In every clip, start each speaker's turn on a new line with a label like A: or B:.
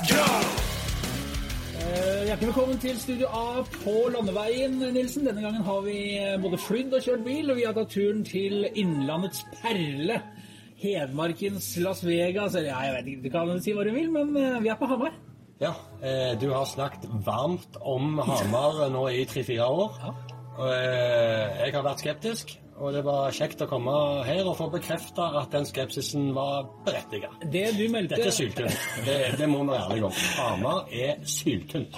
A: Eh, Hjertelig velkommen til Studio A på landeveien, Nilsen. Denne gangen har vi eh, både flydd og kjørt bil, og vi har tatt turen til Innlandets perle. Hedmarkens Las Vegas, eller ja, jeg vet ikke, du kan si hva du vil, men eh, vi er på Hamar.
B: Ja, eh, du har snakket varmt om Hamar nå i tre-fire år.
A: Ja.
B: Eh, jeg har vært skeptisk, og det var kjekt å komme her og få bekrefta at den skepsisen var berettiget.
A: Det du meldte
B: Dette er syltynt. Det, det må vi være ærlige om. Hamar er syltynt.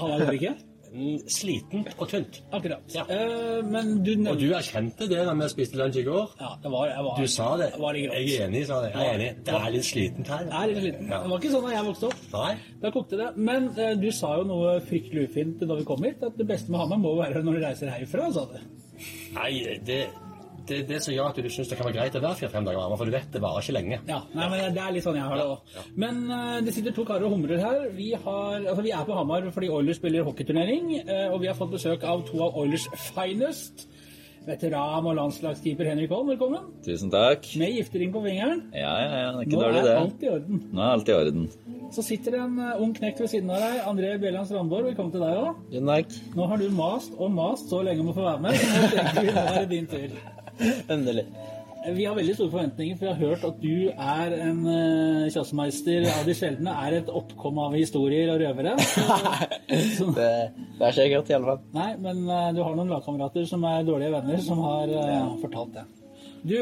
B: Mm, Slitent og tynt.
A: Akkurat.
B: Ja.
A: Uh, men du
B: Og du erkjente det da vi spiste lunsj i går.
A: Ja, det var, jeg var,
B: Du sa det.
A: Var det
B: Jeg er enig, sa det. Jeg er enig. Det er litt slitent her.
A: Det er litt sliten.
B: Ja.
A: Det var ikke sånn da jeg vokste opp.
B: Nei?
A: Da kokte det. Men uh, du sa jo noe fryktelig ufint da vi kom hit, at det beste med Hamar må være når du reiser herfra, sa du.
B: Nei, det, det, det som gjør at du syns det kan være greit å være fire-fem dager varme, for du vet det varer ikke lenge.
A: Ja, nei, men det er litt sånn jeg har det òg.
B: Ja.
A: Men uh, det sitter to karer og humrer her. Vi, har, altså, vi er på Hamar fordi Oilers spiller hockeyturnering, uh, og vi har fått besøk av to av Oilers finest. Veteran og landslagskeeper Henrik Holm, velkommen.
C: Tusen takk.
A: Med giftering på fingeren.
C: Ja, ja, ja, det er ikke
A: Nå
C: dårlig,
A: er alt i orden.
C: Nå er alt i orden.
A: Så sitter det en eh, ung knekt ved siden av deg, André Bjelland Strandborg. Velkommen til deg òg. Nå har du mast og mast så lenge om å få være med, så nå tenker vi nå er det din tur.
C: Endelig.
A: Vi har veldig store forventninger, for jeg har hørt at du er en uh, kjassemeister av de sjeldne. Er et oppkom av historier og røvere. Så,
C: Det, det er ikke jeg hørt, i alle fall.
A: nei, men uh, du har noen lagkamerater som er dårlige venner, som har uh, fortalt det. Du,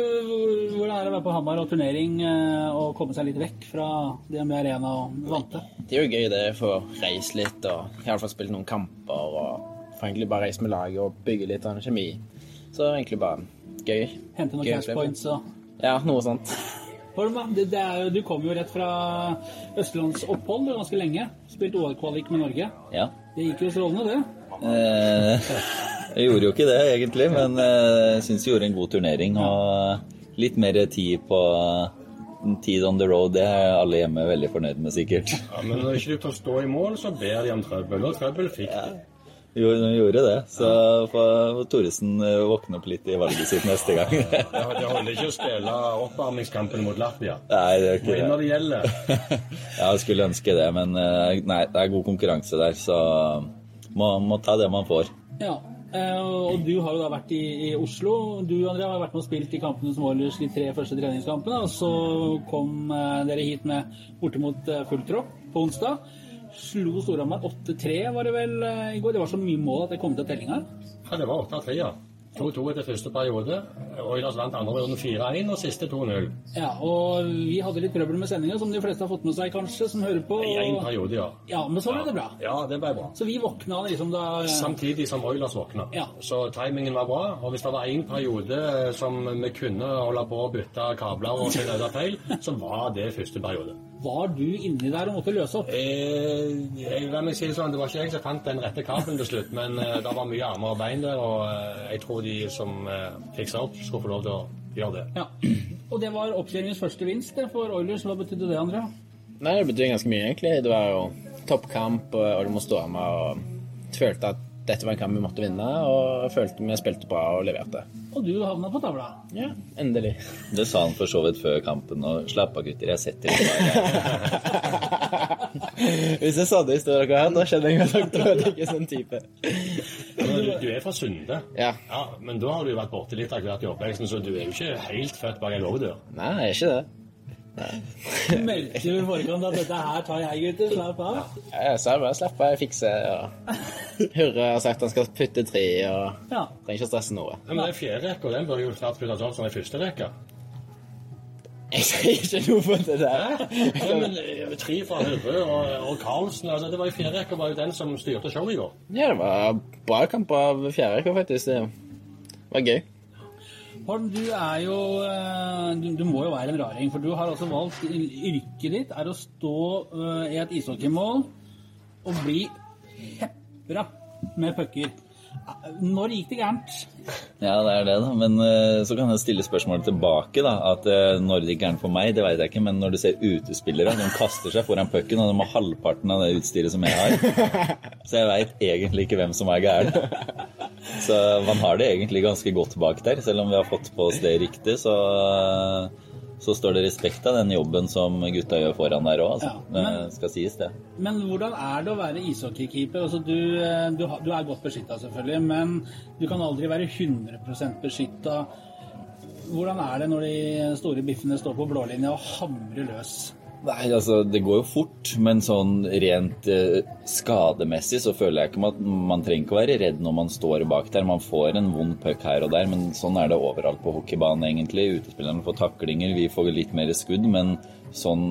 A: hvordan er det å være på Hamar og turnering eh, og komme seg litt vekk fra DNB Arena og vante?
D: Det er jo gøy det for å reise litt og i alle fall spille noen kamper og få egentlig bare reise med laget og bygge litt av en kjemi. Så egentlig bare gøy.
A: Hente noen cash points og
D: Ja, noe sånt.
A: Det, det er, du kom jo rett fra østlandsopphold ganske lenge. Spilt OL-kvalik med Norge.
C: Ja.
A: Det gikk jo strålende, det.
C: Eh, jeg gjorde jo ikke det, egentlig, men eh, jeg syns jeg gjorde en god turnering. Og litt mer tid på Tid on the road, det er alle hjemme veldig fornøyd med, sikkert.
B: Ja, men når ikke du tør stå i mål, så ber de om trøbbel. Og trøbbel fikk de.
C: Jo, de gjorde det. Så får Thoresen eh, våkne opp litt i valget sitt neste gang.
B: Det holder ikke å spille oppvarmingskampen mot Latvia.
C: Nei, det er ikke det.
B: når
C: det.
B: gjelder.
C: Ja, jeg skulle ønske det, men eh, nei, det er god konkurranse der, så må, må ta det man får.
A: Ja, eh, og du har jo da vært i, i Oslo. Du André, har vært med og spilt i kampene som Oilers de tre første treningskampene. Og så kom dere hit med bortimot full tropp på onsdag. Slo Storhamar 8-3, var det vel eh, i går. Det var så mye mål at det kom til tellinga.
B: Ja, det var 8-3, ja. 2-2 etter første periode. Oilers vant andre runden 4-1 og siste 2-0.
A: Ja, og vi hadde litt trøbbel med sendinga, som de fleste har fått med seg, kanskje, som hører på.
B: I én periode, ja.
A: Ja, men så ble det bra.
B: Ja, det ble bra.
A: Så vi våkna liksom da
B: Samtidig som Oilers våkna.
A: Ja.
B: Så timingen var bra. Og hvis det var én periode som vi kunne holde på å bytte kabler og finne ut feil, så var det første periode.
A: Var du inni der og måtte løse opp?
B: Eh, jeg, la meg si sånn, Det var ikke jeg som fant den rette kabelen til slutt, men eh, det var mye armer og bein der, og eh, jeg tror de som eh, fiksa opp, skulle få lov til å gjøre det.
A: Ja. Og det var oppkjøringens første vinst det, for Oilers. Hva betydde det, André?
D: Nei, det betydde ganske mye, egentlig. Det var jo toppkamp, og og du må stå med og følte at dette var en kamp vi måtte vinne, og jeg følte vi spilte bra og leverte.
A: Og du havna på tavla.
D: Ja, endelig.
C: Det sa han for så vidt før kampen, og slapp av gutter, jeg setter bare.
D: Hvis jeg sa det i stedet dere her, da kjenner jeg at dere er ikke sånn type.
B: Du, du er fra Sunde,
D: Ja.
B: ja, men da har du vært borte litt av hvert i oppveksten, så du er jo ikke helt født bak ei låvedør.
D: Nei, jeg er ikke det.
A: Meldte du i forkant at dette her tar jeg, gutter. Slapp av.
D: Jeg sa bare slapp av, jeg fikser. Og Hurre har sagt han skal putte tre, og
A: Ja.
D: trenger ikke å stresse noe.
B: Ja, men den fjerde rekka den bør jo snart puttes opp som den første rekka.
D: Jeg sier ikke noe på det der.
B: Ja, men eh, Tre fra Hurre og, og Karlsen altså, det var jo Fjerde rekka var jo den som styrte showet i går.
D: Ja, det var bra kamp av fjerde rekke, faktisk. Det var gøy.
A: Holm, du er jo eh, du, du må jo være en raring, for du har altså valgt Yrket ditt er å stå uh, i et ishockeymål og bli hepra med pucker. Når gikk det gærent?
C: Ja, det er det, da. Men uh, så kan jeg stille spørsmålet tilbake, da. At uh, når det gikk gærent for meg, det vet jeg ikke. Men når du ser utespillere, de kaster seg foran pucken, og de har halvparten av det utstyret som jeg har. Så jeg veit egentlig ikke hvem som er gæren. Så man har det egentlig ganske godt bak der. Selv om vi har fått på oss det riktig, så, så står det respekt av den jobben som gutta gjør foran der òg, altså.
A: Ja, men-
C: Det skal sies, det.
A: Men hvordan er det å være ishockeykeeper? Altså, du, eh, du, du er godt beskytta, selvfølgelig, men du kan aldri være 100% beskytta. Hvordan er det når de store biffene står på blålinja og hamrer løs?
C: Nei, altså, det går jo fort, men sånn rent eh, skademessig så føler jeg ikke at man trenger ikke å være redd når man står bak der. Man får en vond puck her og der, men sånn er det overalt på hockeybanen, egentlig. Utespillerne får taklinger, vi får litt mer skudd, men sånn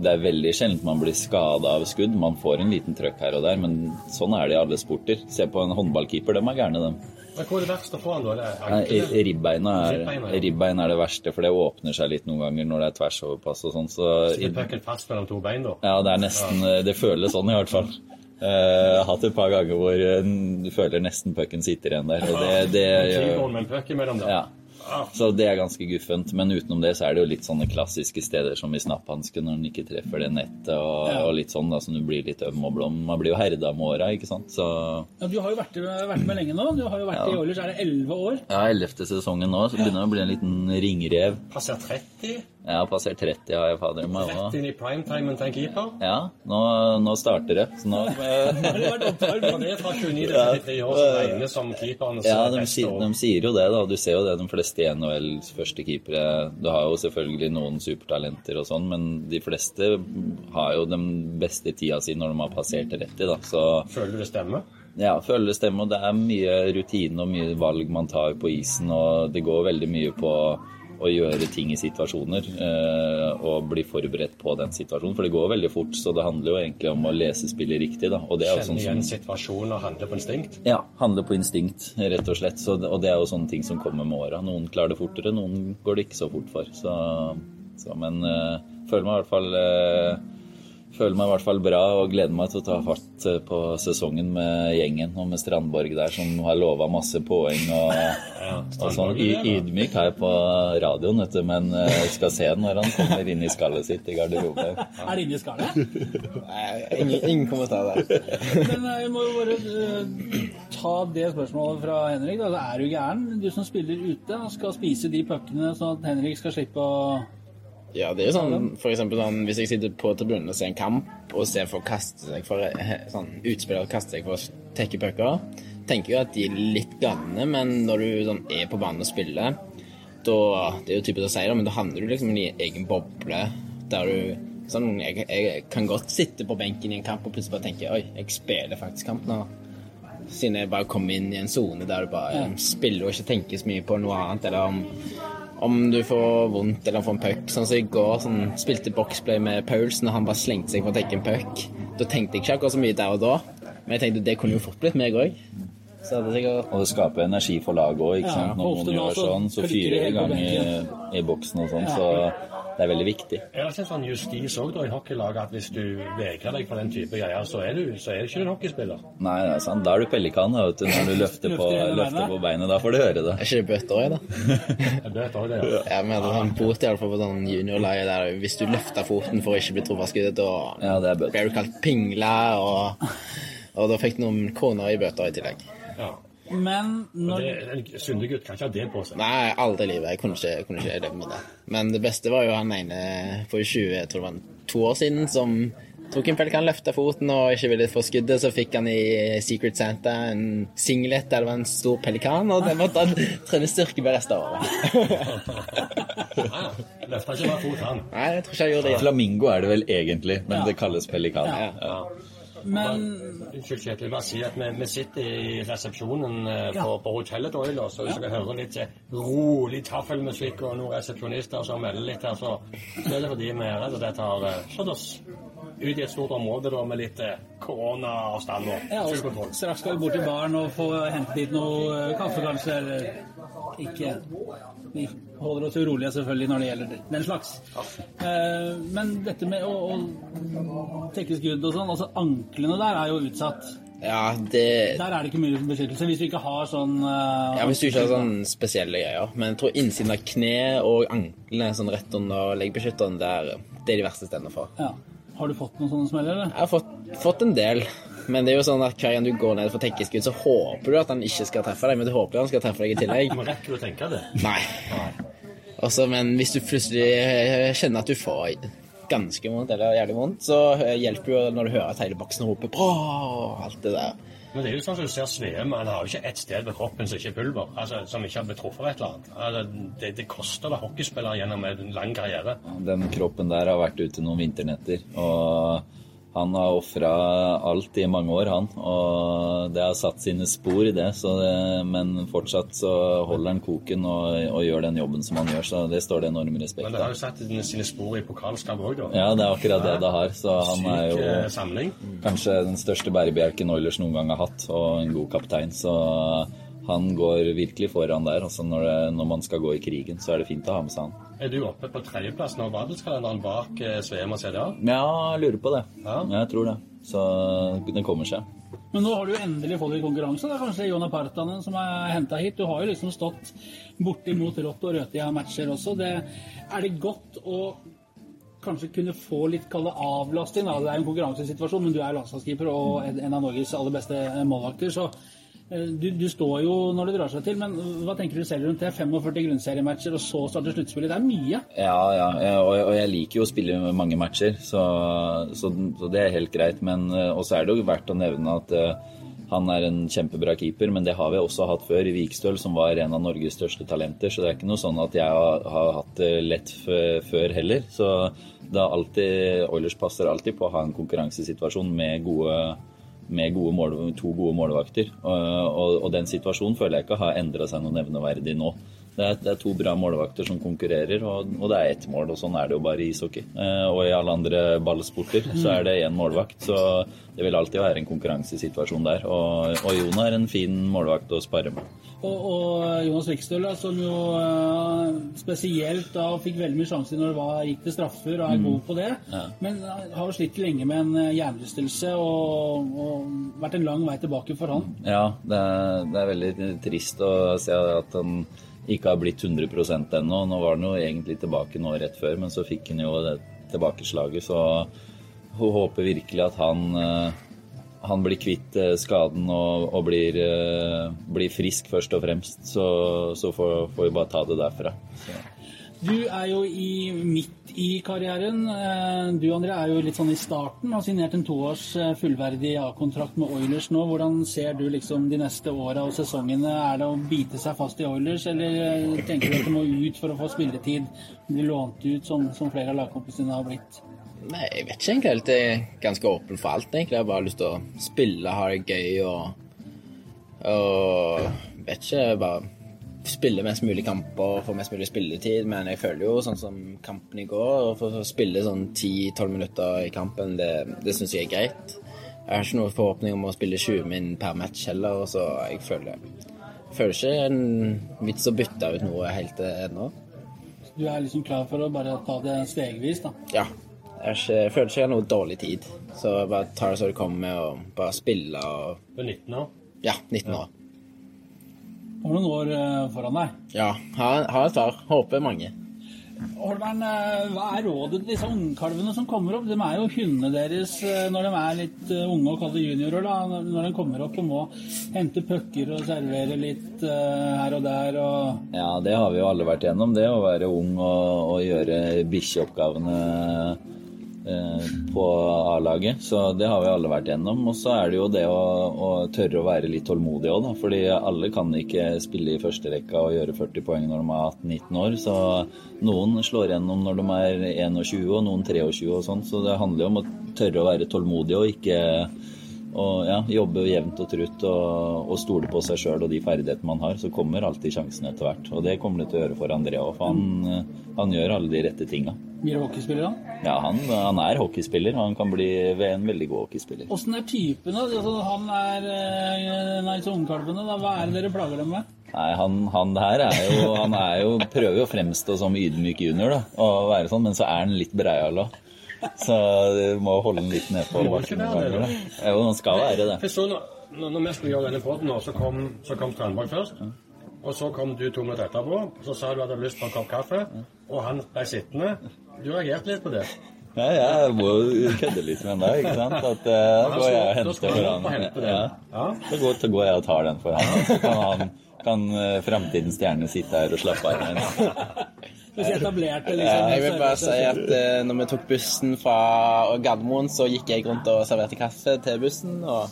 C: det er veldig sjelden man blir skada av skudd. Man får en liten trøkk her og der, men sånn er det i alle sporter. Se på en håndballkeeper, de er gærne, dem.
B: Men Hvor er det verst å få han da? Det?
C: Ribbeina er,
B: Ribbeina,
C: ribbein er det verste, for det åpner seg litt noen ganger når det er tversoverpass og sånn. Så
B: Sitter pucken fast mellom to bein, da?
C: ja, det er nesten Det føles sånn, i hvert fall. Eh, Jeg har hatt et par ganger hvor eh, du føler nesten pucken sitter igjen der. Og det, det
B: det, med en puck imellom der.
C: ja. Så det er ganske guffent. Men utenom det så er det jo litt sånne klassiske steder som i snapphansken når den ikke treffer det nettet, og,
A: Ja.
C: og litt sånn da, så du blir litt øm og blom. Man blir jo herda med åra, ikke sant. Så
A: Ja, du har jo vært, vært med lenge nå. Du har jo vært i Oilers, er det 11 år?
C: ja, ellevte sesongen nå, så begynner det å bli en liten ringrev.
B: Passer 30,
C: Jeg har passert 30, har jeg fader meg
B: rett
C: òg.
B: inn i primetimen tenk en keeper.
C: Ja, nå, nå starter det. Så nå
A: Har det
B: det fra 29 til 33 år som regnes som keepernes
C: Ja, de, sier- de sier jo det, da. Du ser jo det, de fleste i NHLs første keepere. Du har jo selvfølgelig noen supertalenter og sånn, men de fleste har jo den beste tida si når de har passert 30, da. Så
B: Føler du det stemmer?
C: ja, føler det stemmer. Og det er mye rutine og mye valg man tar på isen, og det går veldig mye på å gjøre ting i situasjoner eh, og bli forberedt på den situasjonen. For det går veldig fort, så det handler jo egentlig om å lese spillet riktig, da. Og det er jo sånn som
B: og handle på instinkt?
C: ja, handle på instinkt, rett og slett. Så, og det er jo sånne ting som kommer med åra. Noen klarer det fortere, noen går det ikke så fort for. Så, så men uh, føler meg i hvert fall eh, Føler meg i hvert fall bra og gleder meg til å ta fatt eh, på sesongen med gjengen og med Strandborg der, som har lova masse poeng og, og sånn.
B: Ja.
C: Ydmyk her på radioen, vet du, men eh, jeg skal se når han kommer inn i skallet sitt i garderoben.
A: Er det inni skallet?
D: Nei, ingen, ingen kommentar der.
A: Men eh, jeg må jo bare eh, ta det spørsmålet fra Henrik. Da. Er du gæren? Du som spiller ute, skal spise de puckene sånn at Henrik skal slippe å
D: Ja, det er jo sånn, for eksempel sånn, Hvis jeg sitter på tribunen og ser en kamp og ser folk kaste seg for sånn, utspillere kaste seg for å tekke pucker, tenker jeg at de er litt gane, men når du sånn, er på banen og spiller, da Det er jo typisk å si det, men da handler du liksom i din egen boble der du Sånn, jeg, jeg kan godt sitte på benken i en kamp og plutselig bare tenke Oi, jeg spiller faktisk kamp nå. Siden jeg bare kom inn i en sone der du bare ja. spiller og ikke tenker så mye på noe annet, eller om om du får vondt eller får en puck. Sånn som i går, sånn, spilte boxplay med Paulsen, og han bare slengte seg for å tenke en puck. Da tenkte jeg ikke akkurat så mye der og da, men jeg tenkte det kunne jo fort blitt meg òg. Sikkert
C: Og det skaper energi for laget òg, ikke
A: Ja,
C: sant. Når noen gjør sånn, så fyrer de i gang i, i boksen og sånn, så det er veldig viktig.
B: Er det ikke en sånn justis òg i hockeylaget at hvis du vegrer deg for den type greier, så er du, så er du ikke en hockeyspiller?
C: Nei, det er sant. Da er du pelikan, da, vet du, når du løfter på,
A: Løfter
C: på beinet. Da får du høre det.
D: Er ikke det bøter òg, da?
B: Jeg vet også det, ja.
D: Jeg mener sånn bot i alle fall på sånn juniorleie der hvis du løfter foten for å ikke bli truffet av skuddet, da
C: Ja, det er bøter.
D: ble du kalt pingle, og, og da fikk du noen kroner i bøter i tillegg.
B: ja.
A: Men når
B: en syndegutt kan ikke ha det på seg.
D: Nei, aldri i livet. Jeg kunne ikke, kunne ikke leve med det. Men det beste var jo han ene for 20, jeg tror det var to år siden, som tok en pelikan, løfta foten og ikke ville få skuddet. Så fikk han i Secret Santa en singlet der det var en stor pelikan, og den måtte han trene styrke resten av året.
B: Ja, Løfta ikke bare fot, han.
D: Nei, jeg tror ikke han gjorde det.
C: Flamingo er det vel egentlig, men det kalles pelikan.
A: Ja.
C: Ja.
A: Men
B: Unnskyld, Kjetil. Bare si at vi, vi sitter i resepsjonen eh, på, på hotellet da, så hvis dere hører litt eh, rolig taffelmusikk og noen resepsjonister som melder litt her, så, så er det fordi vi er redd for det har eh, slått oss ut i et stort område da, med litt koronaavstand og
A: ja,
B: full kontroll.
A: straks skal vi bort til baren og få hentet dit noe kaffe, kanskje, eller ikke. Vi holder oss urolige selvfølgelig når det gjelder den slags. Eh, Men dette med å, å trekke skudd og sånn, altså anklene der er jo utsatt.
D: Ja, det
A: Der er det ikke mye beskyttelse hvis du ikke har sånn uh,
D: Ja, Hvis du ikke har sånn spesielle greier. Men jeg tror innsiden av kne og anklene sånn rett under leggbeskytteren, det er de verste stedene for.
A: ja. Har du fått noen sånne smeller, eller?
D: Jeg har fått, fått en del. Men det er jo sånn at hver gang du går ned for tekkeskudd, så håper du at han ikke skal treffe deg, men du håper han skal treffe deg i tillegg.
B: Men rekker du å tenke det?
D: Nei. Også, men hvis du plutselig eh, kjenner at du får ganske vondt eller jævlig vondt, så eh, hjelper det jo når du hører at hele boksen roper 'bra' og alt det der.
B: Men det er jo sånn som du ser Sveum, han har jo ikke ett sted ved kroppen som ikke er pulver. Altså, Som ikke har blitt truffet et eller annet. Altså, det, det koster da hockeyspillere gjennom en lang karriere.
C: Den kroppen der har vært ute noen vinternetter. Og han har ofra alt i mange år, han. Og det har satt sine spor i det. det men fortsatt så holder han koken og, og, gjør den jobben som han gjør. Så det står det enorm respekt
B: av. Men det har jo satt sine spor i pokalskap òg, da.
C: Ja, det er akkurat det det har. Så han
B: Syk
C: er jo
B: eh, samling.
C: kanskje den største bærebjelken Oilers noen gang har hatt, og en god kaptein. Så han går virkelig foran der. Altså når, det, når man skal gå i krigen, så er det fint å ha med seg han.
B: Er du oppe på tredjeplass nå, Vadelskalenderen bak eh, Sveum og CDA?
C: Ja, jeg lurer på det.
B: Ja.
C: Jeg tror det. Så det kommer seg.
A: Men nå har du jo endelig fått litt konkurranse. Det er kanskje Jonna Partanen som er henta hit. Du har jo liksom stått bortimot rått og rødt i matcher også. Det, er det godt å kanskje kunne få litt kalde avlasting? Da? Det er en konkurransesituasjon, men du er landslagskeeper og en av Norges aller beste målvakter. så du, du, står jo når det drar seg til, men hva tenker du selv rundt det? 45 grunnseriematcher, og så starte sluttspillet. Det er mye?
C: Ja, ja, og, og, jeg liker jo å spille mange matcher, så, så, så det er helt greit. Men eh, også er det jo verdt å nevne at uh, han er en kjempebra keeper, men det har vi også hatt før i Vikstøl, som var en av Norges største talenter. Så det er ikke noe sånn at jeg har, har hatt det lett før heller. Så det er alltid, Oilers passer alltid på å ha en konkurransesituasjon med gode med gode mål, to gode målvakter. Og, og, og, den situasjonen føler jeg ikke har endra seg noe nevneverdig nå. Det er, det er, to bra målvakter som konkurrerer, og, og, det er ett mål. og Sånn er det jo bare i ishockey. Eh, og i alle andre ballsporter så er det én målvakt. Så det vil alltid være en konkurransesituasjon der. Og, og Jon er en fin målvakt å spare med.
A: Og, og Jonas Vikstøl, som jo uh, spesielt da fikk veldig mye sjanser når det var, gikk til straffer, og er mm. god på det. Ja. Men uh, har jo slitt lenge med en uh, hjernerystelse og, og, vært en lang vei tilbake for han.
C: Ja, det er, det er veldig trist å se at han ikke har blitt 100 ennå. Nå var han jo egentlig tilbake nå rett før, men så fikk han jo det tilbakeslaget. Så hun håper virkelig at han, eh, han blir kvitt eh, skaden og, og blir, eh, blir, frisk først og fremst. Så, så får, får, vi bare ta det derfra. Så.
A: Du er jo i, midt i karrieren. Eh, du André er jo litt sånn i starten. Har signert en toårs eh, fullverdig A-kontrakt med Oilers nå. Hvordan ser du liksom de neste åra og sesongene? Er det å bite seg fast i Oilers, eller eh, tenker du at du må ut for å få spilletid? Bli lånt ut, sånn som flere av lagkompisene har blitt?
D: Nei, jeg vet ikke egentlig. Jeg er ganske åpen for alt, egentlig. Jeg har bare lyst til å spille, ha det gøy og Og vet ikke, bare spille mest mulig kamper og få mest mulig spilletid, men jeg føler jo sånn som kampen i går, å få spille sånn 10-12 minutter i kampen, det, det syns jeg er greit. Jeg har ikke noen forhåpning om å spille 20 min per match heller, så jeg føler, jeg føler ikke en vits å bytte ut noe helt ennå.
A: Du er liksom klar for å bare ta det stegvis, da?
D: Ja. Jeg, ikke, jeg føler ikke jeg har noe dårlig tid, så bare tar det så det kommer, og bare spille og
B: Du er 19 år?
D: Ja, 19 år.
A: Du har noen år eh, foran deg.
D: Ja, har, har et par. Håper mange.
A: Holmern, eh, hva er rådet til disse ungkalvene som kommer opp? De er jo hundene deres eh, når de er litt unge og kaller juniorer. da, Når de kommer opp og må hente pucker og servere litt her og der. og...
C: Ja, det har vi jo alle vært gjennom. Det å være ung og, og gjøre bikkjeoppgavene på A-laget. Så det har vi alle vært gjennom. Og så er det jo det å, å tørre å være litt tålmodig òg, da. Fordi alle kan ikke spille i førsterekka og gjøre 40 poeng når de er 18-19 år. Så noen slår gjennom når de er 21, og noen 23 og sånn. Så det handler jo om å tørre å være tålmodig og ikke og ja, jobbe jevnt og trutt og, og stole på seg sjøl og de ferdighetene man har, så kommer alltid sjansen etter hvert. Og det kommer det til å gjøre for André òg, for han, han, gjør alle de rette tinga.
A: Blir han hockeyspiller, da?
C: Ja, han, han, er hockeyspiller. Han kan bli en veldig god hockeyspiller.
A: Åssen er typen? da? Altså, han er eh, Nei, så ungkalvene, da. Hva er det dere plager dem med?
C: Nei, han, han her er jo, han er jo, prøver jo å fremstå som ydmyk junior, da. Og være sånn, men så er han litt breial òg. Så du må holde den litt nedpå.
B: Jo,
C: han skal være det.
B: For så når, når vi skulle gjøre denne poden, så kom, så kom Strandberg først. Og så kom du to minutter etterpå, og så sa du at du hadde lyst på en kopp kaffe. Og han ble sittende. Du reagerte litt på det.
C: Ja, jeg må kødde litt med deg, ikke sant. At uh, da går jeg og henter for han. Ja. Ja. Så går, går jeg og tar den for han, så kan han kan uh, framtidens stjerne sitte her og slappe av.
A: Du er så etablert
D: Ja,
A: liksom.
D: jeg vil bare si at uh, når vi tok bussen fra Gardermoen, så gikk jeg rundt og serverte kaffe til bussen. og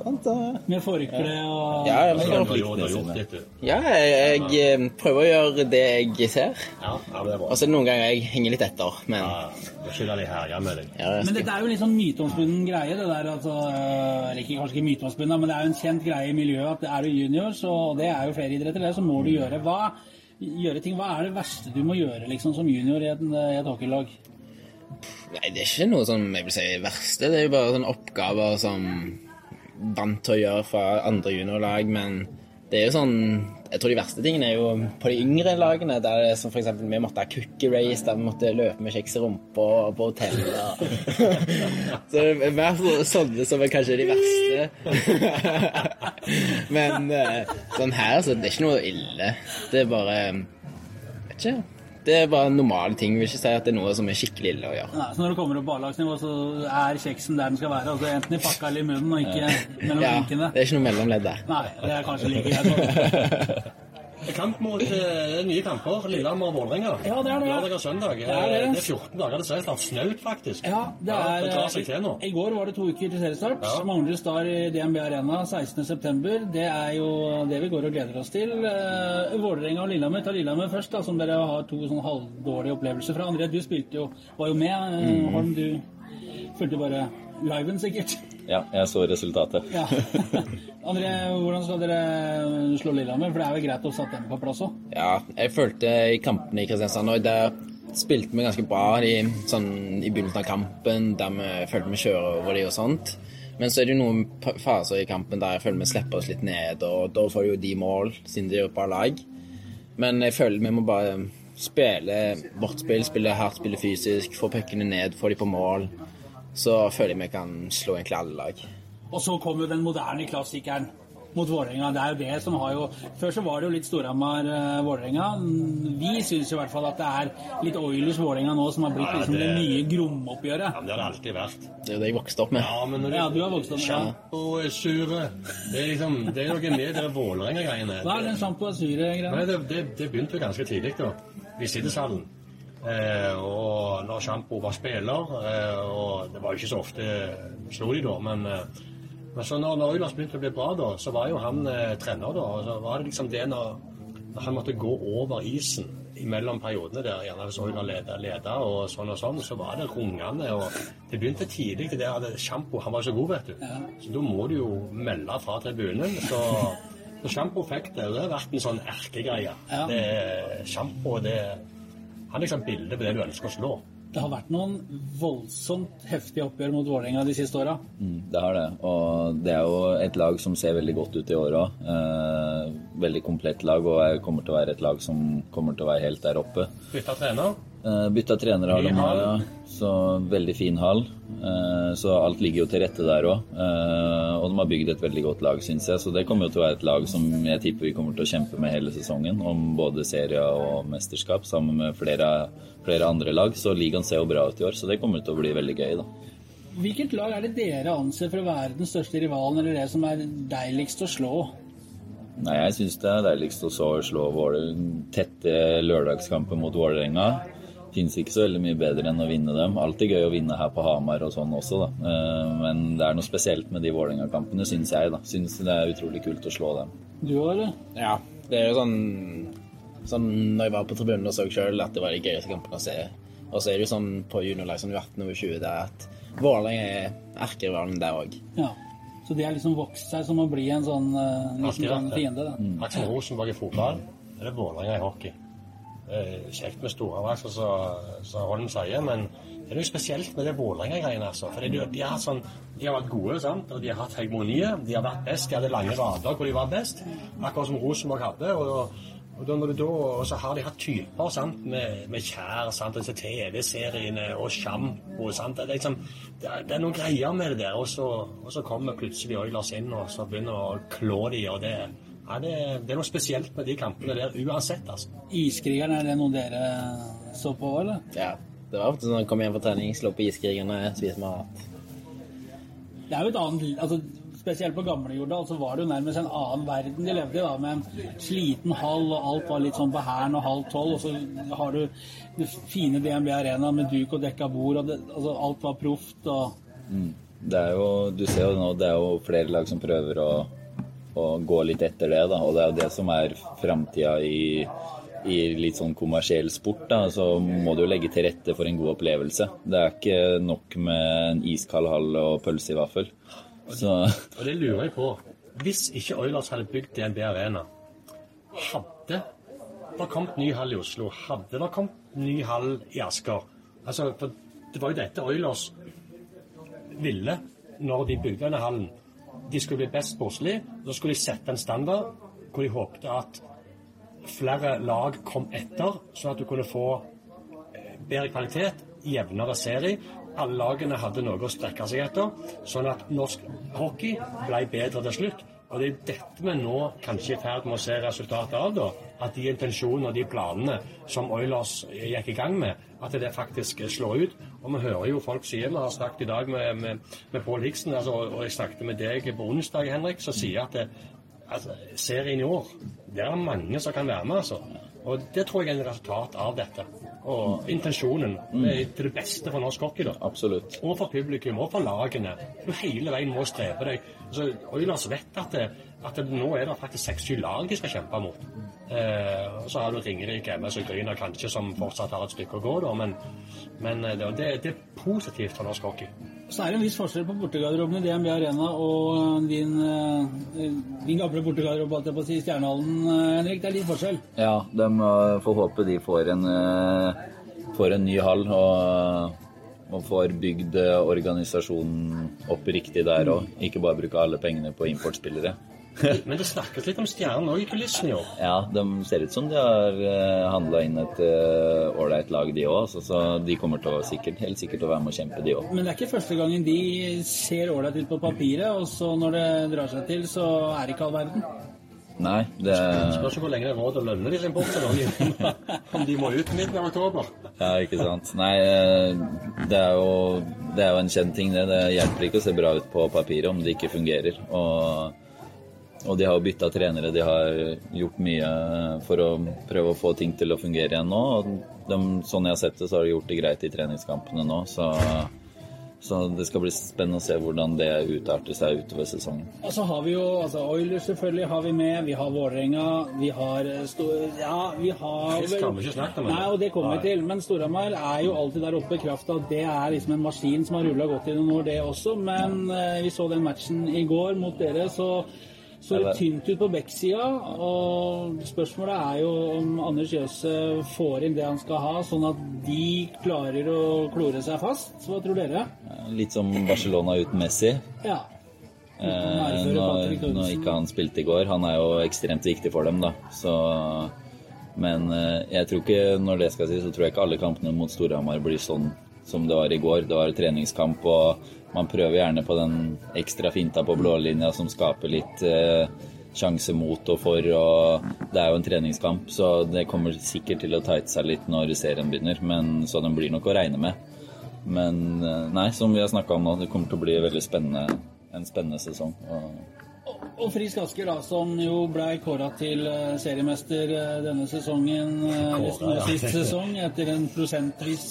D: sånt. Og,
A: Med forkle og
D: ja, jeg, jeg, ja, jeg, jeg eh, prøver å gjøre det jeg ser.
B: Ja, ja, det.
D: Og så det noen ganger jeg henger litt etter, men
B: Ja, det herja med deg.
D: ja,
A: Men dette er jo litt sånn myteomspunnen greie, det der altså Eller ikke, kanskje ikke myteomspunnen, men det er jo en kjent greie i miljøet at er du junior, så, og det er jo flere idretter, det, så må du gjøre hva gjøre ting. Hva er det verste du må gjøre liksom som junior i et, et hockeylag?
D: Nei, det er ikke noe som jeg vil si er verste. Det er jo bare sånne oppgaver som vant til å gjøre fra andre juniorlag, men det er jo sånn Jeg tror de verste tingene er jo på de yngre lagene, der det som eksempel vi måtte ha cookie race, der vi måtte løpe med kjeks i rumpa på hotellet. Så det er mer så- sånne som er kanskje de verste. Men eh, sånn her, så det er ikke noe ille. Det er bare Vet ikke. Det er bare normale ting. Jeg vil ikke si at det er noe som er skikkelig ille å gjøre.
A: Nei, så når du kommer opp på A-lagsnivå, så er kjeksen der den skal være. altså Enten i pakka eller i munnen, og ikke mellom
D: Ja,
A: drinkene.
D: det er ikke noe mellomledd der.
A: Nei, det er kanskje like greit.
B: Kamp mot uh, nye kamper. Lillehammer og Vålerenga.
A: Ja, det er det.
B: Lørdag og søndag.
A: Det er det.
B: Eh, det er 14 dager til seriestart. Snaut, faktisk.
A: Ja, det er
B: det drar seg til nå.
A: I går var det to uker til seriestart.
B: Ja.
A: Manglerud Star i DNB Arena 16.9. Det er jo det vi går og gleder oss til. Uh, Vålerenga og Lillehammer. Ta Lillehammer først, da, som dere har to sånn halvdårlige opplevelser fra. André, du spilte jo, var jo med.
B: Mm.
A: Eh, Holm, du fulgte bare liven, sikkert.
C: Ja, jeg så resultatet.
A: Ja. André, hvordan skal dere slå Lillehammer? For det er jo greit å sette dem på plass òg.
D: Ja, jeg følte i kampene i Kristiansand og der spilte vi ganske bra i, sånn, i begynnelsen av kampen, der vi følte vi kjører over de og sånt. Men så er det jo noen faser i kampen der jeg føler vi slipper oss litt ned, og da får jo de mål, siden de er på lag. Men jeg føler vi må bare spille vårt spill, spille hardt, spille fysisk, få puckene ned, få de på mål. Så føler jeg vi kan slå egentlig alle lag.
A: Og så kommer den moderne klassikeren mot Vålerenga. Det er jo det som har jo Før så var det jo litt Storhamar-Vålerenga. Vi syns i hvert fall at det er litt Oilers-Vålerenga nå som har blitt
B: Ja,
A: liksom det,
B: det-
A: nye Grom-oppgjøret.
B: Ja, det har det alltid vært.
D: Det er jo det jeg vokste opp med.
B: Ja, men når
A: Ja, du har vokst opp med det.
B: Sjampo er sure. Det er liksom, det er noe med det Vålerenga-greiene.
A: Hva er den sjampo
B: Nei,
A: sure-greia?
B: det, det, det begynte jo ganske tidlig, da. I sittesalen. Eh, og når Sjampo var spiller, eh, og det var jo ikke så ofte slo de da, men, eh, men så når, Oilers begynte å bli bra, da, så var jo han eh, trener, da. Og så var det liksom det når, når han måtte gå over isen mellom periodene der, gjerne hvis Oilers leda, leda og sånn og sånn, så var det rungende. Og det begynte tidlig. Det der at Sjampo han var så god, vet du. Så da må du jo melde fra tribunen. Så så Sjampo fikk det, det har vært en sånn erkegreie.
A: Ja.
B: Det er Sjampo, det Han er liksom bildet på det du ønsker å slå.
A: Det har vært noen voldsomt heftige oppgjør mot Vålerenga de siste åra.
C: Mm, det har det. Og det er jo et lag som ser veldig godt ut i år òg. Eh, veldig komplett lag og er- kommer til å være et lag som kommer til å være helt der oppe.
B: Bytta trener.
C: Eh, bytta trenerhall har de
B: Ny
C: ja. Så veldig fin hall. Uh, så alt ligger jo til rette der òg. Uh, og de har bygd et veldig godt lag, syns jeg. Så det kommer jo til å være et lag som jeg tipper vi kommer til å kjempe med hele sesongen. Om både serie og mesterskap, sammen med flere, flere andre lag. Så ligaen ser jo bra ut i år, så det kommer til å bli veldig gøy, da.
A: Hvilket lag er det dere anser for å være den største rivalen, eller det som er deiligst å slå?
C: Nei, jeg syns det er deiligst å slå Våle- tette lørdagskamper mot Vålerenga. Fins ikke så veldig mye bedre enn å vinne dem. Alltid gøy å vinne her på Hamar og sånn også, da. Eh, Men det er noe spesielt med de Vålerenga-kampene, syns jeg, da. Syns det er utrolig kult å slå dem.
A: Du òg, eller?
D: Ja, det er jo sånn Sånn når jeg var på tribunen og så sjøl at det var de gøyeste kampene å se. Og så er det jo sånn på juniorlag som 18 over 20 der at Vålerenga er erkerivalen der òg.
A: Ja. Så de har liksom vokst seg som å bli en sånn,
B: vært det.
A: fiende, da.
B: Akkurat som Rosenborg i fotball, er det Vålerenga i hockey. Er kjekt med store lag, som Holm sier, men det er noe spesielt med det Vålerenga-greiene. altså. De, de, har sånn, de har vært gode, sant? og de har hatt hegemoniet. De har vært best. De hadde lange rader hvor de var best, akkurat som Rosenborg hadde. og og og, og så har de hatt typer sant, med, med Kjær, sant, disse TV-seriene og sjampo. sant, Det, er liksom, det, det er noen greier med det der. Og så, og så kommer plutselig Oilers inn og så begynner å klå de, og det, ja, det, det er noe spesielt med de kampene der uansett. altså.
A: Iskrigeren, er det noe dere så på, eller?
D: Ja. Det var ofte sånn når jeg kom hjem fra trening, slå på iskrigerne, spise mat.
A: Det er jo et annet altså, spesielt på gamle Jordal, så var det jo nærmest en annen verden de levde i, da, med en sliten hall, og alt var litt sånn på hæren og halv tolv, og så har du det fine DNB Arena med duk og dekka bord, og det, altså, alt var proft og
C: Det er jo, du ser jo nå, det er jo flere lag som prøver å, å gå litt etter det, da. Og det er jo det som er framtida i, i litt sånn kommersiell sport. da, Så må du jo legge til rette for en god opplevelse. Det er ikke nok med en iskald hall og pølse i vaffel. Så
B: Og det lurer jeg på. Hvis ikke Oilers hadde bygd DNB Arena, hadde det kommet ny hall i Oslo? Hadde det kommet ny hall i Asker? Altså, for det var jo dette Oilers ville når de bygde denne hallen. De skulle bli best sportslig, så skulle de sette en standard hvor de håpte at flere lag kom etter, sånn at du kunne få eh, bedre kvalitet, jevnere serie. Alle lagene hadde noe å strekke seg etter, sånn at norsk hockey ble bedre til slutt. Og det er dette vi nå kanskje er i ferd med å se resultatet av, da. At de intensjonene og de planene som Oilers gikk i gang med, at det faktisk slår ut. Og vi hører jo folk sier, vi har snakket i dag med, med, med Pål Hiksen, altså, og jeg snakket med deg på onsdag, Henrik, som sier at det, altså, serien i år, det er mange som kan være med, altså. Og det tror jeg er et resultat av dette. Og intensjonen er til det beste for norsk hockey, da.
C: absolutt.
B: Og for publikum, og for lagene. Du hele veien må strebe deg. Altså, Oilers vet at, det, at det, nå er det faktisk seks-syv lag de skal kjempe mot. Eh, og så har du Ringerike, MS og Gryner kanskje, som fortsatt har et stykke å gå, da. Men, men eh, det, det, det er positivt for norsk hockey.
A: Så er det en viss forskjell på bortegarderoben i DNB Arena og din, eh, din gamle bortegarderobe, holdt jeg på å si, Stjernehallen, eh, Henrik. Det er litt forskjell.
C: Ja, de eh, får håpe de får en, eh, får en ny hall og, og får bygd eh, organisasjonen opp riktig der òg. Ikke bare bruke alle pengene på importspillere.
B: Men det snakkes litt om stjernen òg i kulissene i år.
C: Ja, de ser ut som de har handla inn et ålreit lag, de òg. Så, så de kommer til å sikkert, helt sikkert til å være med å kjempe, de òg.
A: Men det er ikke første gangen de ser ålreit ut på papiret, og så når det drar seg til, så er det ikke all verden.
C: Nei, det
B: Spørs hvor lenge det er råd å lønne disse importene. Om de må ut midten av oktober.
C: Ja, ikke sant. Nei, eh, det er jo, det er jo en kjent ting, det. Det hjelper ikke å se bra ut på papiret om det ikke fungerer. Og, og de har jo bytta trenere, de har gjort mye for å prøve å få ting til å fungere igjen nå. Og de, sånn jeg har sett det, så har de gjort det greit i treningskampene nå. Så, så det skal bli spennende å se hvordan det utarter seg utover sesongen.
A: Og så har vi jo altså Oilers selvfølgelig har vi med, vi har Vålerenga, vi har eh, Stor... Ja, vi har
B: Fisk har vi ikke snakket om.
A: Nei, og det kommer vi til. Men Storhamar er jo alltid der oppe i kraft av at det er liksom en maskin som har rulla godt i noen år, det også. Men eh, vi så den matchen i går mot dere, så så det tynt ut på backsida, og spørsmålet er jo om Anders Jøse får inn det han skal ha, sånn at de klarer å klore seg fast. Hva tror dere?
C: Litt som Barcelona uten Messi.
A: Ja.
C: Eh, når, når ikke han spilte i går. Han er jo ekstremt viktig for dem, da. Så, men eh, jeg tror ikke, når det skal sies, så tror jeg ikke alle kampene mot Storhamar blir sånn som det var i går. Det var treningskamp, og man prøver gjerne på den ekstra finta på blålinja som skaper litt eh, sjanse mot og for. og Det er jo en treningskamp, så det kommer sikkert til å tighte seg litt når serien begynner. Men, så den blir nok å regne med. Men eh, nei, som vi har snakka om nå, det kommer til å bli veldig spennende, en spennende sesong. Og
A: Og Frisk Asker, da, som jo ble kåra til eh, seriemester eh, denne sesongen, kåret, av sist sesong, etter en prosentvis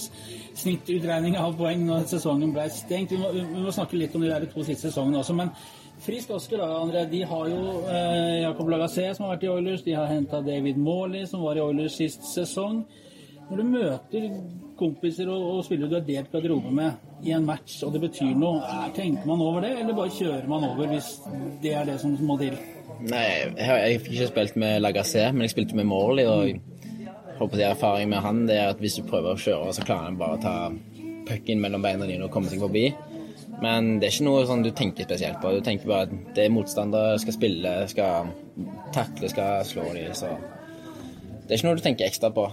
A: snittutregning av poeng når sesongen ble stengt. Vi må, vi må snakke litt om de der to siste sesongene også. men Frisk Oscar da, André, de har jo eh, Jakob Lagassé, som har vært i Oilers. De har henta David Morley, som var i Oilers sist sesong. Når du møter kompiser og, og spillere du har delt garderobe med i en match, og det betyr noe, eh, tenker man over det, eller bare kjører man over hvis det er det som må til?
D: Nei, jeg har ikke spilt med Lagassé, men jeg spilte med Morley, og håper det er erfaring med han det er at hvis du prøver å kjøre, så klarer han bare å ta pucken mellom beina dine og komme seg forbi. Men det er ikke noe sånn du tenker spesielt på. Du tenker bare at det er motstandere, skal spille, skal takle, skal slå dem, så Det er ikke noe du tenker ekstra på.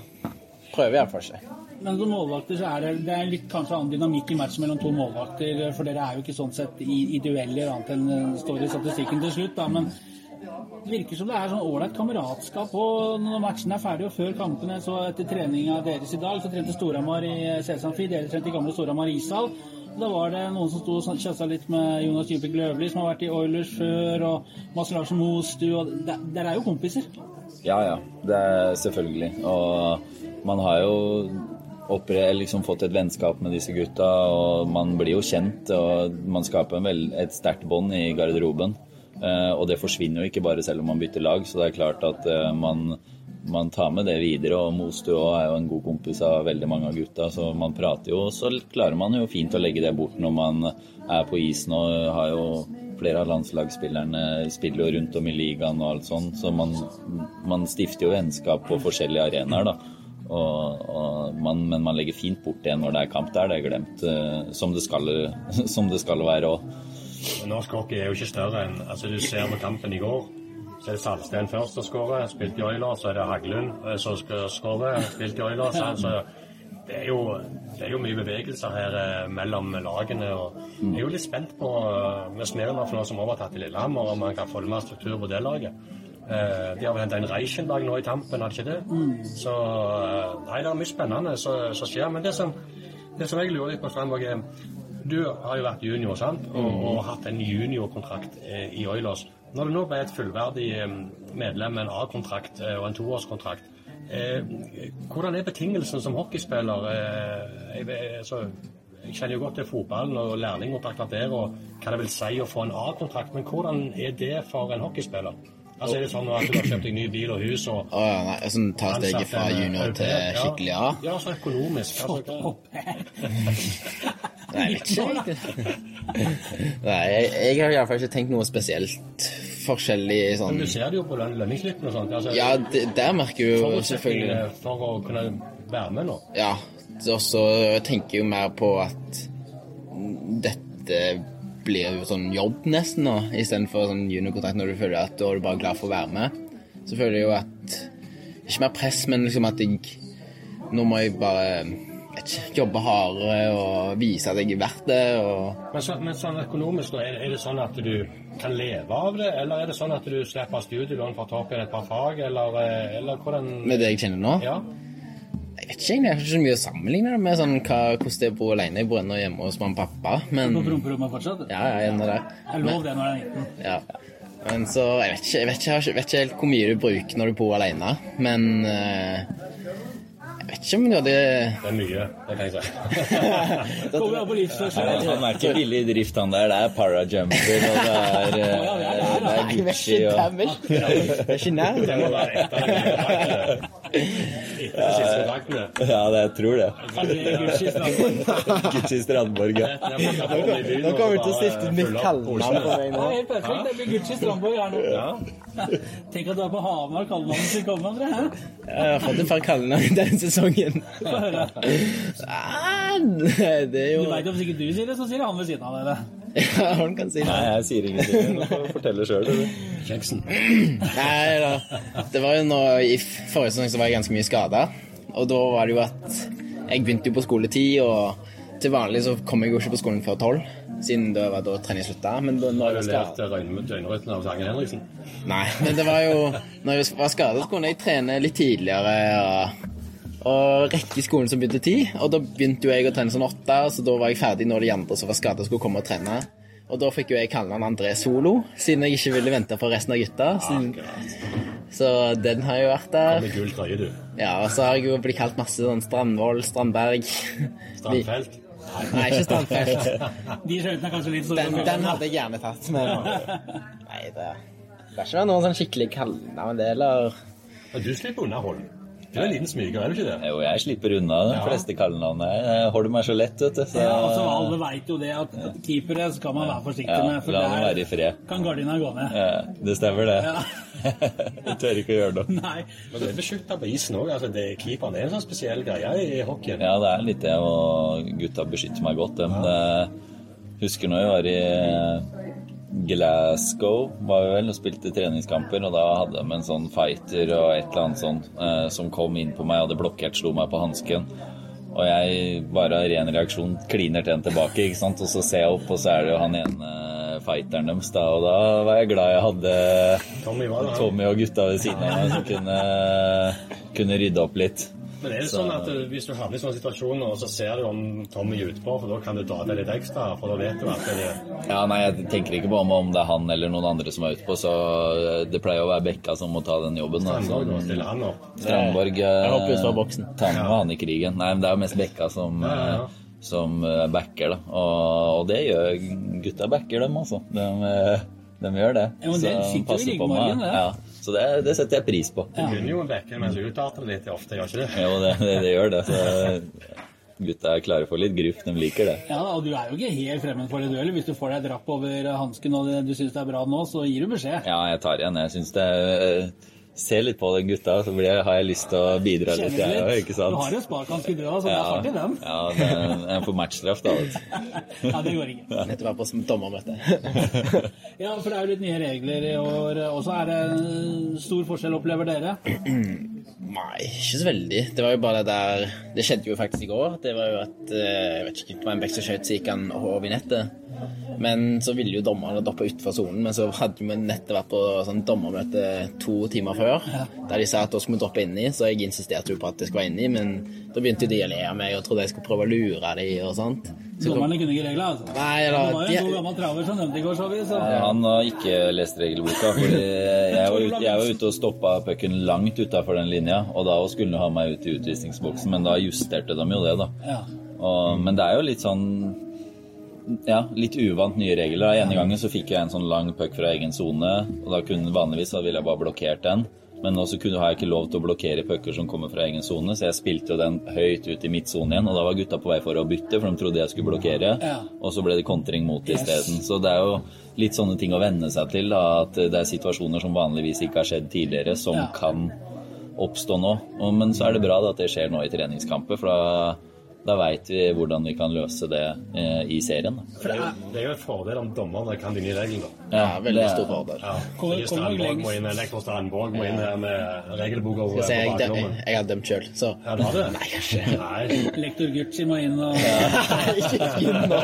D: Prøver iallfall ikke.
A: Men som målvakter så er det, det er litt kanskje annen dynamikk i matchen mellom to målvakter, for dere er jo ikke sånn sett i, i dueller, annet enn det står i statistikken til slutt, da. Men det virker som det er sånn ålreit kameratskap og når matchen er ferdig, og før kampene, så etter treninga deres i dag, så trente Storhamar i Selsamfi, dere trente i gamle Storhamar ishall. Da var det noen som sto og kjassa litt med Jonas Djupek Løvli, som har vært i Oilers før, og Mads Larsen Mostu, og der, er jo kompiser.
C: Ja, ja. Det er selvfølgelig. Og man har jo oppre, liksom fått et vennskap med disse gutta, og man blir jo kjent, og man skaper vel, et sterkt bånd i garderoben. Eh, og det forsvinner jo ikke bare selv om man bytter lag, så det er klart at eh, man, man tar med det videre. Og Mostu er jo en god kompis av veldig mange av gutta, så man prater jo. Så klarer man jo fint å legge det bort når man er på isen og har jo Flere av landslagsspillerne spiller jo rundt om i ligaen og alt sånt, så man, man stifter jo vennskap på forskjellige arenaer, da. Og, og man, men man legger fint bort det når det er kamp. Der det er glemt, eh, som det skal, som det skal være òg.
B: Norsk hockey er jo ikke større enn altså Du ser på kampen i går. Så er det Salsten først som skårer, spilt i Oilers. Så er det Haglund eh, som skårer. spilt i Oilers. Så det er, jo, det er jo mye bevegelser her eh, mellom lagene. og Jeg er jo litt spent på uh, med Smirnov nå som overtatt i Lillehammer, om man kan få mer struktur på det laget. Uh, De har vel henta en Reichenberg nå i tampen, har de ikke det? Så uh, nei, det er mye spennende som skjer. Men det som, det som jeg lurer litt på, Strandvåg, er du har jo vært junior sant? Og, og hatt en juniorkontrakt eh, i Oilers. Når du nå ble et fullverdig eh, medlem med en A-kontrakt eh, og en toårskontrakt, eh, hvordan er betingelsene som hockeyspiller? Eh, jeg, altså, jeg kjenner jo godt til fotballen og lærlingkontrakter der, og hva det vil si å få en A-kontrakt, men hvordan er det for en hockeyspiller? Altså Er det sånn at du har kjøpt deg ny bil og hus og
D: Å ja, nei, sånn ta steget fra junior til skikkelig A?
B: Ja, så økonomisk. Altså,
D: Nei. Nei, jeg, jeg har iallfall ikke tenkt noe spesielt forskjellig sånn
B: Men du ser det jo på løn lønningsslippen og sånt. Altså,
D: Ja, det, der merker du jo selvfølgelig
B: for å kunne være med nå.
D: Ja. Og så tenker jeg jo mer på at dette blir jo sånn jobb nesten nå, istedenfor sånn juniorkontrakt når du føler at da er du bare glad for å være med. Så føler jeg jo at Ikke mer press, men liksom at jeg Nå må jeg bare jobbe hardere og vise at jeg er verdt det. og
B: Men, så, men sånn økonomisk, da, er, det- er det sånn at du kan leve av det, eller er det sånn at du slipper studielån for å ta opp igjen et par fag, eller, eh, eller hvordan
D: Med det jeg kjenner nå?
B: Ja.
D: Jeg vet ikke egentlig, jeg har ikke så mye å sammenligne det med sånn, hva, hvordan det er å bo alene. Jeg bor ennå hjemme hos mamma og pappa, men
A: På promperommet fortsatt.
D: Ja, jeg ennå der.
A: Det jeg lov det når jeg er 19.
D: Ja. Men så Jeg vet ikke, jeg vet ikke, jeg vet ikke helt hvor mye du bruker når du bor alene, men eh, Jeg vet ikke om det hadde
B: Det er mye, det kan jeg si.
A: Kommer an på livsførsel.
C: Han er ikke billig i drift, han der. Det er parajumper, og det er, eh, det er Gucci og
D: Det er ikke nær.
C: Ja, det, jeg tror det.
A: Gucci
C: Strandborg, ja.
D: Nå kommer vi til å stifte et nytt kallenavn på meg nå.
A: er helt perfekt. Det blir Gucci Strandborg her nå. Tenk at du er på Hamar, kallenavnet skal komme, André.
D: Jeg har fått et par kallenavn denne sesongen. Ah, det er jo
A: Du veit om sikkert du sier det, så sier han ved siden av deg det.
D: Ja, han kan si det.
C: Nei, jeg sier ingenting. Du får fortelle sjøl, du.
B: Kjeksen.
D: Nei da. Det var jo nå I forrige sesong så var jeg ganske mye skada. Og da var det jo at Jeg begynte jo på skoletid, og til vanlig så kom jeg jo ikke på skolen før tolv. Siden det var da trening slutta. Men da, når jeg var
B: lært
D: skadet
B: av Sangen Henriksen?
D: Nei, men det var jo Når jeg var skadet, så kunne jeg trene litt tidligere. Og, og rekke i skolen som begynte ti. Og da begynte jo jeg å trene sånn åtte, så da var jeg ferdig når de andre som var skada, skulle komme og trene. Og da fikk jo jeg kallenavn André Solo, siden jeg ikke ville vente på resten av gutta. Siden, så den har jo vært der.
B: Med gul trøye, du.
D: Ja, og så har jeg jo blitt kalt masse sånn Strandvoll, Strandberg.
B: Strandfelt.
D: Nei, ikke Strandfelt.
A: De skjønte er kanskje litt sånn
D: Den, den hadde jeg gjerne tatt, men Nei, det Det er ikke noen sånn skikkelig kallenavn, det, eller
B: du slipper unna Holm. Du er en liten smyger, er du ikke det?
C: Jo, jeg slipper unna de fleste kallenavnene. Jeg holder meg så lett, vet du. Så
A: Ja, altså, alle veit jo det at keepere skal man være forsiktig
C: Ja,
A: med, for
C: la dem være i fred.
A: kan gardina gå ned.
C: Ja, det stemmer, det.
A: Ja.
C: Jeg tør ikke å gjøre noe.
A: Nei.
B: Men du er beskytta på isen òg. Altså, det- keeperen er en sånn spesiell greie i hockeyen.
C: Ja, det er litt det, og gutta beskytter meg godt. Dem. Det, husker når jeg var i Glasgow, var vi vel, og spilte treningskamper, og da hadde de en sånn fighter og et eller annet sånn eh, som kom inn på meg, hadde blokkert, slo meg på hansken. Og jeg bare av ren reaksjon kliner til en tilbake, ikke sant? og så ser jeg opp, og så er det jo han ene fighteren deres, da, og da var jeg glad jeg hadde
B: Tommy.
C: Tommy og gutta ved siden av meg som kunne, kunne rydde opp litt.
B: Men er det sånn at eh, hvis du havner i sånne situasjoner, og så ser du om Tommy er utpå, for da kan du dra til litt ekstra, for da vet du at det er
C: Ja, nei, jeg tenker ikke på om, om det er han eller noen andre som er utpå, så eh, det pleier å være Bekka som må ta den jobben.
B: Strandborg, altså.
C: Så,
B: stiller han opp.
C: Strandborg
D: boksen.
C: tar med han i krigen. Nei, men det er jo mest Bekka som,
B: Ja, ja, ja.
C: eh, som eh, backer, da. Og, og det gjør gutta backer dem, altså. De, eh, de gjør det.
A: Ja, men det
C: Så passer på meg. Ja, så det, det setter jeg pris på.
B: Du begynner jo du utarter det litt ofte, gjør ikke det?
C: Jo, det, det, det gjør det. Så gutta er klare for litt gruff. De liker det.
A: Ja, og du er jo ikke helt fremmed for det, du heller. Hvis du får deg drapp over hansken og du syns det er bra nå, så gir du beskjed.
C: Ja, jeg tar igjen. Jeg syns det er Ser litt på den gutta, så blir jeg, har jeg lyst til å bidra litt, jeg
A: litt?
C: ikke
A: Du har jo òg, så det er hardt i den.
C: ja, det er- jeg får matchstraff, da. vet.
A: Ja, det går ikke.
D: Lett å være på som dommermøte.
A: Ja, for det er jo litt nye regler i år Og så Er det stor forskjell, opplever dere?
D: Nei, ikke så veldig. Det var jo bare det der Det skjedde jo faktisk i går. Det var jo at eh, Jeg vet ikke, det var en bekk som skjøt, så gikk han over i nettet. Men så ville jo dommerne doppe utenfor sonen, men så hadde jo nettet vært på sånn dommermøte to timer før, der de sa at da skulle vi droppe inni, så jeg insisterte jo på at det skulle være inni, men da begynte de å le av meg og trodde jeg skulle prøve å lure de og sånt. Så kom,
A: Dommerne kunne ikke reglene, altså.
D: Nei,
A: Det
D: da,
A: var jo en god gammel traver som nevnte i går, så vi. Så.
C: Han har ikke lest regelboka. Fordi jeg var ute, jeg var ute og stoppa pucken langt utafor den linja, og da skulle han ha meg ut i utvisningsboksen, men da justerte de jo det, da.
A: Ja.
C: Og, men det er jo litt sånn ja, litt uvant nye regler. Den Ene gangen så fikk jeg en sånn lang puck fra egen sone, og da kunne vanligvis så ville jeg bare blokkert den. Men også kunne, har jeg ikke lov til å blokkere pucker som kommer fra egen sone, så jeg spilte jo den høyt ut i midtsonen igjen, og da var gutta på vei for å bytte, for de trodde jeg skulle blokkere,
A: Ja.
C: og så ble det kontring mot det
A: Yes.
C: isteden. Så det er jo litt sånne ting å venne seg til, da, at det er situasjoner som vanligvis ikke har skjedd tidligere, som
A: Ja.
C: kan oppstå nå. Men så er det bra da, at det skjer nå i treningskamper, for da, da veit vi hvordan vi kan løse det eh, i serien. Da.
B: For det, er jo, det er jo en fordel om dommerne kan de nye reglene. da.
D: ja, veldig
C: det-
D: stor fordel.
B: Ja.
A: Kommer-
B: Strandborg må inn, Lektor Strandborg må inn her med regelboka
D: over
B: på
D: jeg, jeg, jeg har dømt sjøl, så
B: Ja, du har det?
D: Nei, kanskje.
B: Nei.
A: Lektor Gucci må inn og
D: ikke inn nå.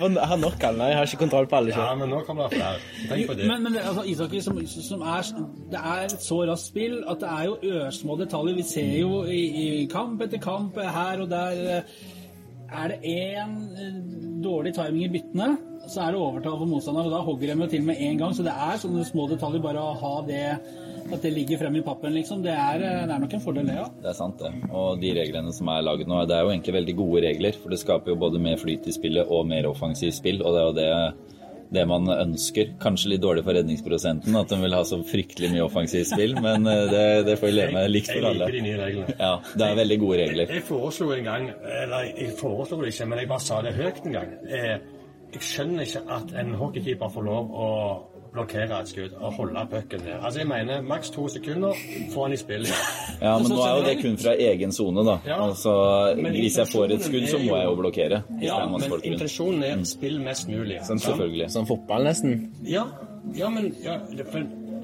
D: Han har nok alle, jeg har ikke kontroll på alle
B: Ja, men nå kommer det flere. Tenk på det.
A: Men, men altså, ishockey som, som er Det er et så raskt spill at det er jo ørsmå detaljer. Vi ser jo i, i kamp etter kamp her og der eh, Er det én dårlig timing i byttene, så er det overtall for motstanderen, og da hogger de jo til med en gang. Så det er sånne små detaljer. Bare å ha det At det ligger frem i pappen, liksom. Det er, eh, det er nok en fordel, det, ja.
C: Det er sant, det. Og de reglene som er laget nå, det er jo egentlig veldig gode regler. For det skaper jo både mer flyt i spillet og mer offensivt spill, og det er jo det, det man ønsker. Kanskje litt dårlig for redningsprosenten, at de vil ha så fryktelig mye offensivt spill, men eh, det, det får vi leve med. Likt for alle.
B: liker de nye reglene.
C: Ja, det er veldig gode regler.
B: Jeg foreslo en gang Eller jeg foreslo det ikke, men jeg bare sa det høyt en gang. Eh, Jeg skjønner ikke at en hockeykeeper får lov å blokkere et skudd og holde pucken ned. Altså, jeg mener maks to sekunder får han i spill.
C: Ja, men nå er jo det kun fra egen sone, da.
B: Ja.
C: Altså, hvis jeg får et skudd, så må jeg jo blokkere.
B: Ja, men intensjonen er spill mest mulig.
C: Sånn, selvfølgelig.
D: Som fotball, nesten.
B: Ja, ja men ja, det,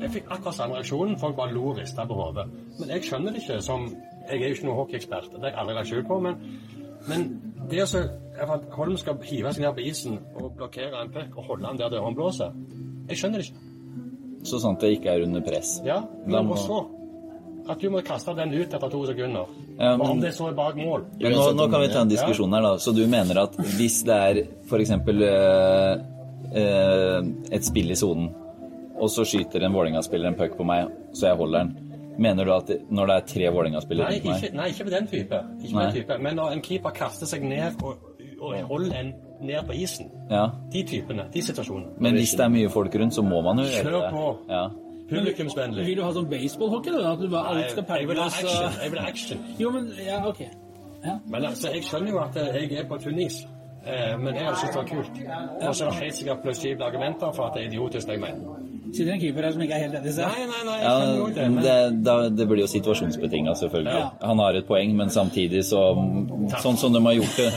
B: Jeg fikk akkurat samme reaksjonen. Folk bare lo og rista på hodet. Men jeg skjønner det ikke som Jeg er jo ikke noen hockeyekspert, det har jeg aldri lagt skjul på, men, men det å at Holm skal hive seg ned på isen og blokkere en puck og holde den der det blåser Jeg skjønner det ikke.
C: Så at det ikke er under press.
B: Ja, men
C: må-
B: og så At du må kaste den ut etter to sekunder.
C: Ja, men-
B: om det så er bak mål.
C: Men nå, nå kan vi ta en diskusjon her, da. Så du mener at hvis det er f.eks. Uh, et spill i sonen, og så skyter en Vålerenga-spiller en puck på meg, så jeg holder den. Mener du at det, når det er tre Vålerenga-spillere rundt meg
B: ikke, nei, ikke med den type. Ikke
C: med
B: den type. Men når en keeper kaster seg ned og, og holder en ned på isen
C: Ja.
B: De typene, de situasjonene.
C: Men hvis det er mye folk rundt, så må man jo gjøre
B: Kjør på.
C: Ja.
B: Publikumsvennlig.
A: Vil du ha sånn baseballhockey, da? At du bare, alt skal
B: jeg vil ha action. Jeg vil ha action.
A: Jo, men Ja, OK. Ja.
B: Men altså, jeg skjønner jo at jeg er på Tunis. Eh, men jeg syns det var kult. Og så er det helt sikkert plausible argumenter for at det er idiotisk, det jeg mener.
A: Sitter en keeper her som ikke er helt enig i seg.
B: Nei, nei, nei,
C: Ja,
B: det.
C: Det, da, det blir jo situasjonsbetinga, selvfølgelig.
A: Ja.
C: Han har et poeng, men samtidig så Sånn som de har gjort det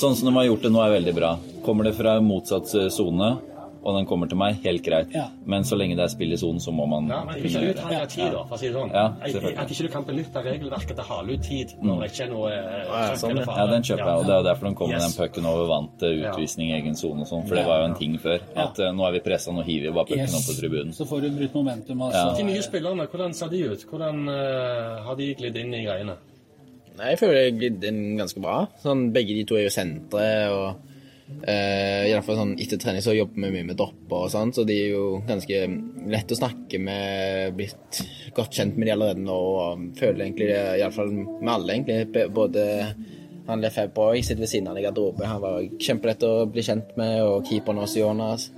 C: Sånn som de har gjort det nå, er veldig bra. Kommer det fra motsatt eh, sone, og den kommer til meg, helt greit.
A: Ja.
C: Men så lenge det er spill i sonen, så må man
B: ja, men ikke
C: gjøre det.
B: tid, da, for å si det sånn.
C: Ja,
B: At- ikke du kan benytte regelverket til å hale ut tid når det ikke er noe eh,
D: ja, sånn, ja.
C: den kjøper jeg, og det er derfor den kom med
B: Yes.
C: den pucken over vant til utvisning i egen sone og sånn, for det var jo en ting før. At eh, nå er vi pressa, nå hiver vi bare pucken opp på tribunen.
A: Så får du brutt momentum, altså.
B: De nye spillerne, hvordan ser de ut? Hvordan uh, har de glidd inn i greiene?
D: Nei, Jeg føler jeg har glidd inn ganske bra. Sånn, begge de to er jo sentre, og eh, i hvert fall sånn etter trening så jobber vi mye med dropper og sånn, så de er jo ganske lett å snakke med, blitt godt kjent med de allerede nå, og føler egentlig det, iallfall med alle, egentlig. Både han Lefebvre jeg sitter ved siden av han i garderoben. han var kjempelett å bli kjent med, og keeperen også, Jonas.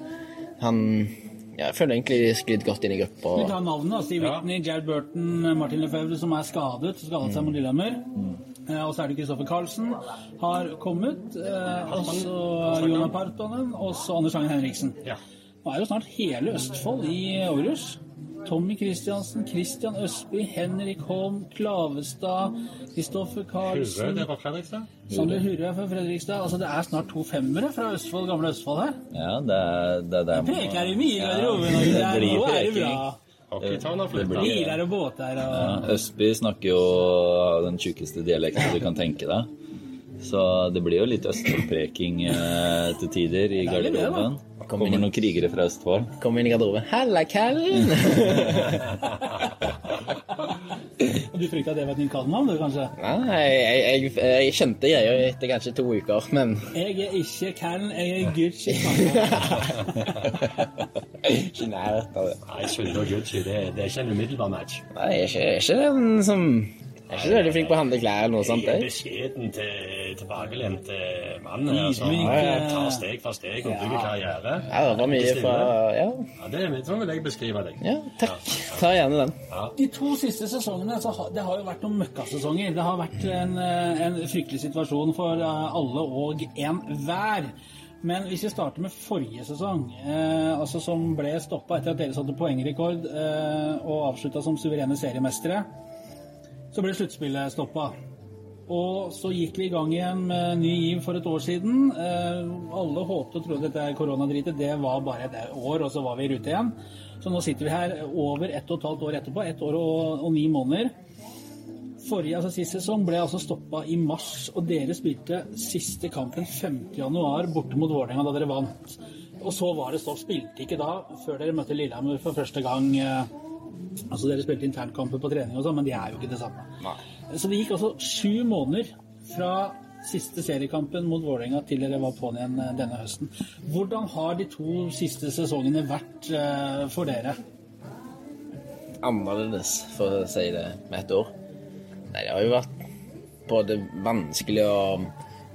D: Han ja, Jeg føler egentlig sklidd godt inn i gruppa.
A: Vi tar navnene. da. Steve
B: Ja.
A: Whitney, Jared Burton, Martin Lefebvre, som er skadet. Skadet seg mot Lillehammer. Eh, Og så er det Kristoffer Carlsen har kommet. eh, Og så Jonas Partonen. Og så Anders Hagen Henriksen. Nå er jo snart hele Østfold i Aarhus. Tommy Kristiansen, Christian Østby, Henrik Holm, Klavestad, Kristoffer
B: Hurre,
A: Karlsen,
B: det er fra Fredrikstad.
A: Sander Hurre fra Fredrikstad. Altså Det er snart to femmere fra Østfold, gamle Østfold her.
C: Ja, det er det, er der man-
A: Preker i mye
C: Ja,
A: garderoben. det er-
C: blir
A: Nå er det bra.
C: Blir-
A: Biler og båter og
C: Ja, Østby snakker jo den tjukkeste dialekten du kan tenke deg. Så det blir jo litt østfoldpreking eh, til tider i
A: er
C: garderoben. Kommer noen krigere fra Østfold.
D: Kommer inn i garderoben. Halla, Kallen!
A: Du frykta det var et nytt kallenavn, du, kanskje?
D: Nei, jeg, jeg, jeg skjønte greia etter kanskje to uker, men
A: Jeg er ikke Callen, jeg er Gucci.
D: ikke i nærheten av det.
B: Nei, Sunde og Gucci, det, det er ikke en umiddelbar match.
D: Nei, jeg er ikke, jeg er ikke den som Jeg er ikke veldig flink på å handle klær eller noe sånt.
B: Jeg er beskjeden til tilbakelent eh, mann som tar steg for steg og bygger karriere.
D: Ja, det var mye fra Ja,
B: Ja, det er sånn vil jeg beskrive deg.
D: ja takk. Ta gjerne den.
A: De to siste sesongene så har, det har jo vært noen møkkasesonger. Det har vært en, eh, en fryktelig situasjon for eh, alle og enhver. Men hvis vi starter med forrige sesong, eh, altså som ble stoppa etter at dere satte poengrekord eh, og avslutta som suverene seriemestere, så ble sluttspillet stoppa. Og så gikk vi i gang igjen med ny giv for et år siden. Eh, alle håpte og trodde dette koronadritet det var bare et år, og så var vi i rute igjen. Så nå sitter vi her over ett og et halvt år etterpå. Ett år og, og ni måneder. Forrige, altså Sist sesong ble altså stoppa i mars, og dere spilte siste kampen 5.1 borte mot Vålerenga da dere vant. Og så var det stopp. Spilte ikke da, før dere møtte Lillehammer for første gang. eh, Altså Dere spilte internkamper på trening og sånn, men de er jo ikke det samme. Så det gikk altså sju måneder fra siste seriekampen mot Vålerenga til dere var på'n igjen eh, denne høsten. Hvordan har de to siste sesongene vært eh, for dere?
D: Annerledes, for å si det med ett ord. Nei, det har jo vært både vanskelig og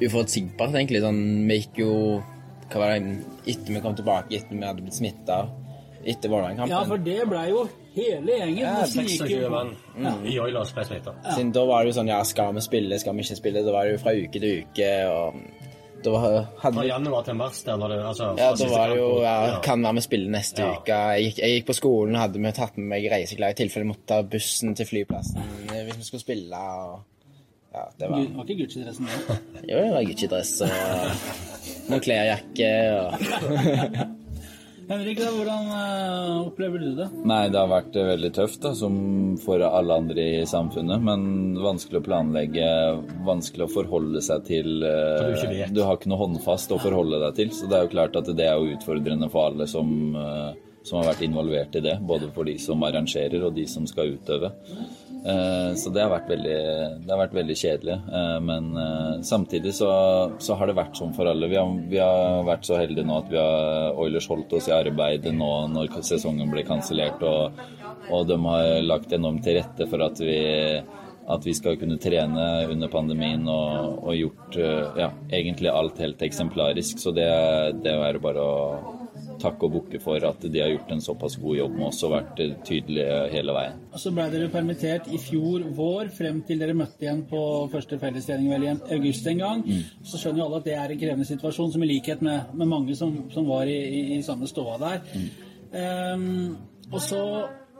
D: uforutsigbart, egentlig. Sånn, vi gikk jo Hva var det Etter vi kom tilbake, etter vi hadde blitt smitta etter Vålerenga-kampen.
A: Ja, for det blei jo hele gjengen.
B: Ja,
A: Nesten gikk
B: 26
A: jo-
B: mann i Oilers ble smitta.
D: Siden da var det jo sånn Ja, skal vi spille, skal vi ikke spille? Da var det jo fra uke til uke, og da var, hadde
B: Fra januar til mars der når det altså,
D: ja, da var det jo ja, Kan være vi spiller neste
B: Ja.
D: uke. Jeg gikk, jeg gikk på skolen, hadde vi tatt med meg reiseklær i tilfelle jeg måtte ta bussen til flyplassen eh, hvis vi skulle spille. Og, ja, det var
A: Var ikke Gucci-dressen din?
D: Jo, det var Gucci-dress og Moncler-jakke og
A: Henrik, da, hvordan eh, opplever du det?
C: Nei, det har vært eh, veldig tøft, da, som for alle andre i samfunnet. Men vanskelig å planlegge, vanskelig å forholde seg til eh,
B: For du ikke vet.
C: Du har ikke noe håndfast å forholde deg til. Så det er jo klart at det er jo utfordrende for alle som, eh, som har vært involvert i det. Både for de som arrangerer og de som skal utøve. Eh, Så det har vært veldig, har vært veldig kjedelig. Eh, Men eh, samtidig så, så har det vært sånn for alle. Vi har, vi har vært så heldige nå at vi har Oilers holdt oss i arbeid nå når sesongen ble kansellert, og, og de har lagt enormt til rette for at vi at vi skal kunne trene under pandemien og, og gjort ja, egentlig alt helt eksemplarisk. Så det, det er bare å takke og bukke for at de har gjort en såpass god jobb med oss og vært tydelige hele veien.
A: Og så ble dere permittert i fjor vår, frem til dere møtte igjen på første fellestrening vel i august en gang. Så skjønner jo alle at det er en krevende situasjon, som i likhet med, med mange som, som var i, i, i samme ståa der. Ehm, og så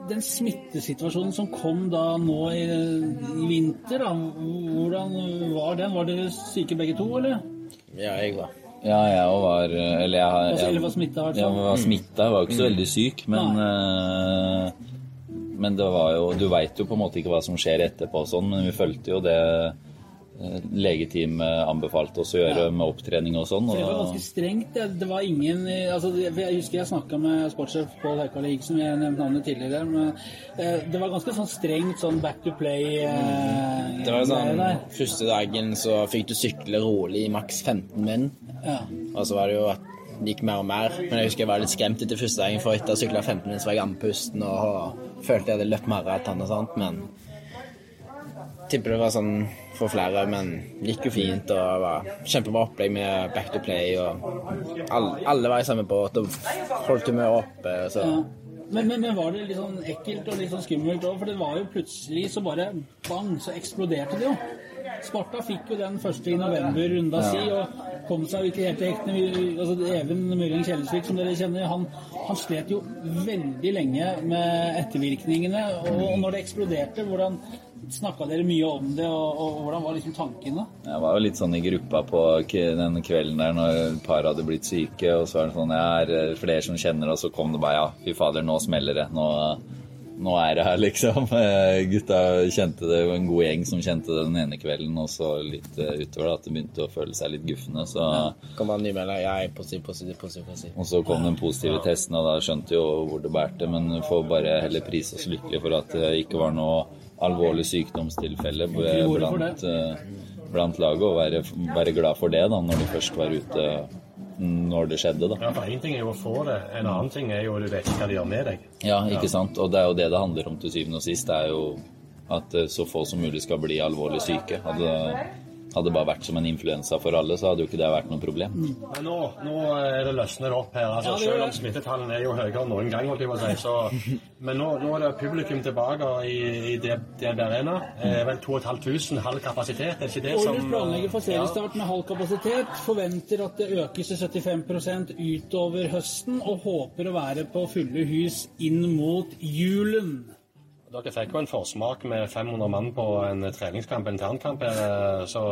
A: den smittesituasjonen som kom da nå i, i vinter, da, hvordan var den? Var dere syke begge to, eller?
D: Ja, jeg var
C: Ja, jeg òg var Eller jeg, jeg,
A: jeg,
C: jeg,
A: eller var smittet, i hvert fall.
C: Jeg var smitta. Jeg var jo ikke så veldig syk, men uh, Men det var jo Du veit jo på en måte ikke hva som skjer etterpå og sånn, men vi fulgte jo det legeteamet eh, anbefalte oss å gjøre
A: Ja.
C: med opptrening og sånn.
A: For det var ganske strengt. Det, det var ingen eh, altså, Jeg husker jeg snakka med sportssjef Pål Haukali Higg, som jeg nevnte navnet tidligere. Men eh, det var ganske sånn strengt sånn back to play eh,
D: Det var sånn. Første dagen så fikk du sykle rolig i maks 15 min.
A: Ja.
D: Og så var det jo at det gikk mer og mer. Men jeg husker jeg var litt skremt etter første dagen, for etter å sykle 15 min så var jeg andpusten og følte jeg hadde løpt maraton og sånt, men Tipper det var sånn for flere, men det gikk jo fint og var kjempebra opplegg med back to play og alle, alle var i samme båt og holdt humøret oppe, så
A: Ja. Men, men, men var det litt sånn ekkelt og litt sånn skummelt òg? For det var jo plutselig så bare bang, så eksploderte det jo. Sparta fikk jo den første i november-runda si og kom seg ikke helt til hektene. Altså, Even Myreng Kjellesvik, som dere kjenner, han, han slet jo veldig lenge med ettervirkningene. Og, og når det eksploderte, hvordan snakka dere mye om det, og, og hvordan var liksom tankene?
C: Jeg var jo litt sånn i gruppa på den kvelden der når par hadde blitt syke, og så var det sånn Ja, er flere som kjenner, og så kom det bare Ja, fy fader, nå smeller det. Nå, nå er det her, liksom. Eh, Gutta kjente det, en god gjeng som kjente det den ene kvelden, og så litt eh, utover da, at det begynte å føle seg litt gufne. Så
D: kom han en nymelder. Jeg er positiv, positiv, positiv. positiv.
C: Og så kom den positive testen, og da skjønte jo hvor det bærte. Men vi får bare heller prise oss lykkelige for at det ikke var noe alvorlig sykdomstilfelle blant, eh, blant laget, og være, være glad for det da, når de først var ute når det skjedde. da.
B: Ja, for Én ting er jo å få det, en annen ting er jo at du vet hva de gjør med deg.
C: Ja, ikke sant? Og det er jo det det handler om til syvende og sist. Det er jo at eh, så få som mulig skal bli alvorlig syke. Hadde, hadde det bare vært som en influensa for alle, så hadde jo ikke det vært noe problem.
B: Men nå, nå er det løsner opp her. altså
A: Ja,
B: Selv om smittetallene er jo høyere enn noen gang. holdt jeg si, så, Men nå, nå er det publikum tilbake i, i DNB Arena. Eh, vel 2500, halv kapasitet. Er ikke det som
A: Årets planlegger for seriestart med halv kapasitet. Forventer at det økes til 75% utover høsten, og håper å være på fulle hus inn mot julen.
B: Dere fikk jo en forsmak med 500 mann på en treningskamp, en internkamp, her, så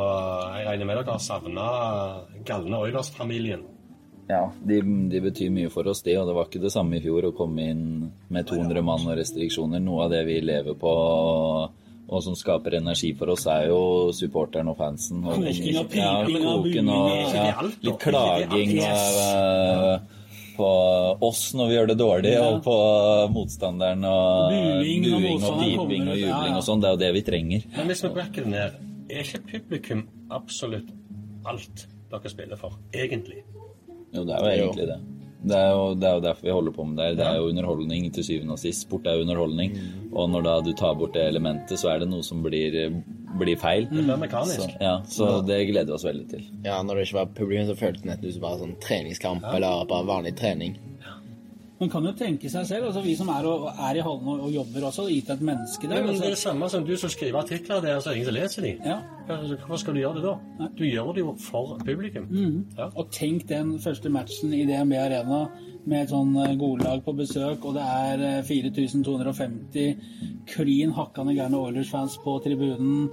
B: jeg regner med dere har savna galne Oilers-familien.
C: Ja, de, de betyr mye for oss, de. Og det var ikke det samme i fjor å komme inn med 200 mann og restriksjoner. Noe av det vi lever på og som skaper energi for oss, er jo supporteren og fansen. Og, ja, koken og ja, litt klaging og, på oss når vi gjør det dårlig,
A: Ja.
C: og på motstanderen og
A: Buing og
C: buing og
A: motstanderen
C: piping og jubling
A: ja.
C: og sånn. Det er jo det vi trenger.
B: Men hvis vi brekker det ned, er ikke publikum absolutt alt dere spiller for, egentlig?
C: Jo, det er jo egentlig det. Det er, jo, det er jo derfor vi holder på med det her. Det er jo underholdning til syvende og sist. Sport er jo underholdning. Og når da du tar bort det elementet, så er det noe som blir, blir feil.
B: Det blir mekanisk.
C: Så, ja, så det gleder vi oss veldig til.
D: Ja, når det ikke var publikum, så føltes det nesten ut som bare sånn treningskamp eller bare vanlig trening.
A: Man kan jo tenke seg selv, altså vi som er, og, er i hallen og, og jobber også, og gitt et menneske
B: Ja,
A: der.
B: men det er det
A: Altså,
B: samme som du som skriver artikler der, så er det ingen som leser de.
A: ja.
B: Altså, Hvorfor skal du gjøre det da? Du gjør det jo for publikum. Ja.
A: Og tenk den første matchen i DNB Arena med et sånn eh, godlag på besøk, og det er eh, 4250 klin hakkande gærne Oilers-fans på tribunen,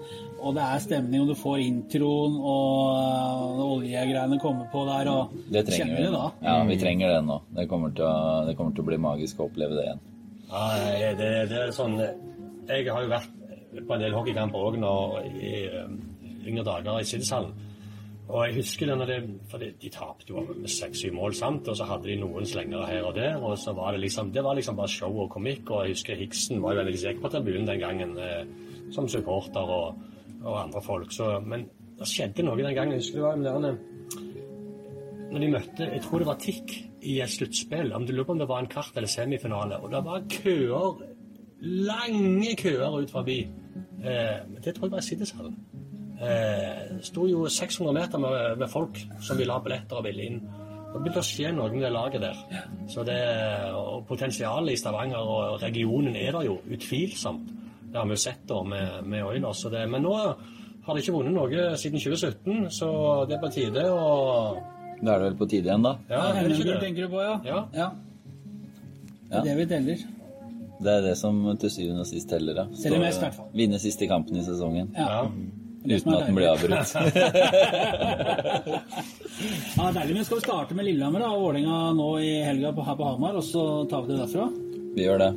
A: og det er stemning, og du får introen, og uh, oljegreiene kommer på der, og
C: Det trenger
A: kjenner
C: vi
A: det da.
C: Ja, vi trenger det nå. Det kommer til å, det kommer til å bli magisk å oppleve det igjen.
B: Ja, nei, det, det er sånn Jeg har jo vært på en del hockeykamper òg i yngre dager i Siddishallen. Og jeg husker det når det, for de, de tapte jo med seks-syv mål, sant? og så hadde de noen slengere her og der. og så var Det liksom, det var liksom bare show og komikk. og Jeg husker Hiksen var jo veldig sikker på tribunen den gangen eh, som supporter og, og andre folk. Så, men det skjedde noe den gangen. Jeg husker det var med derne, når de møtte Jeg tror det var Tikk i et sluttspill. Om du lurer på om det var en kvart- eller semifinale. Og det var køer, lange køer ut forbi. Eh, det tror jeg var i Siddishallen. Eh, det sto jo 600 meter med, med folk som ville ha billetter og ville inn. Det begynte å skje noe med det laget der. Så det, og Potensialet i Stavanger og regionen er der jo utvilsomt. Det har vi jo sett da med, med Oilers. så det- Men nå har de ikke vunnet noe siden 2017, så det er på tide å
C: Da er det vel på tide igjen, da.
B: Ja, det er ikke
A: Hemmelighet
B: det.
A: tenker du på, ja?
B: Ja.
A: ja. Det er det vi teller.
C: Det er det som til syvende og sist teller, ja. Vinne siste kampen i sesongen.
A: Ja.
C: Uten at den blir avbrutt.
A: Ja, deilig. Men skal vi starte med Lillehammer da, og Vålerenga nå i helga på, her på Hamar, og så tar vi det derfra?
C: Vi gjør det.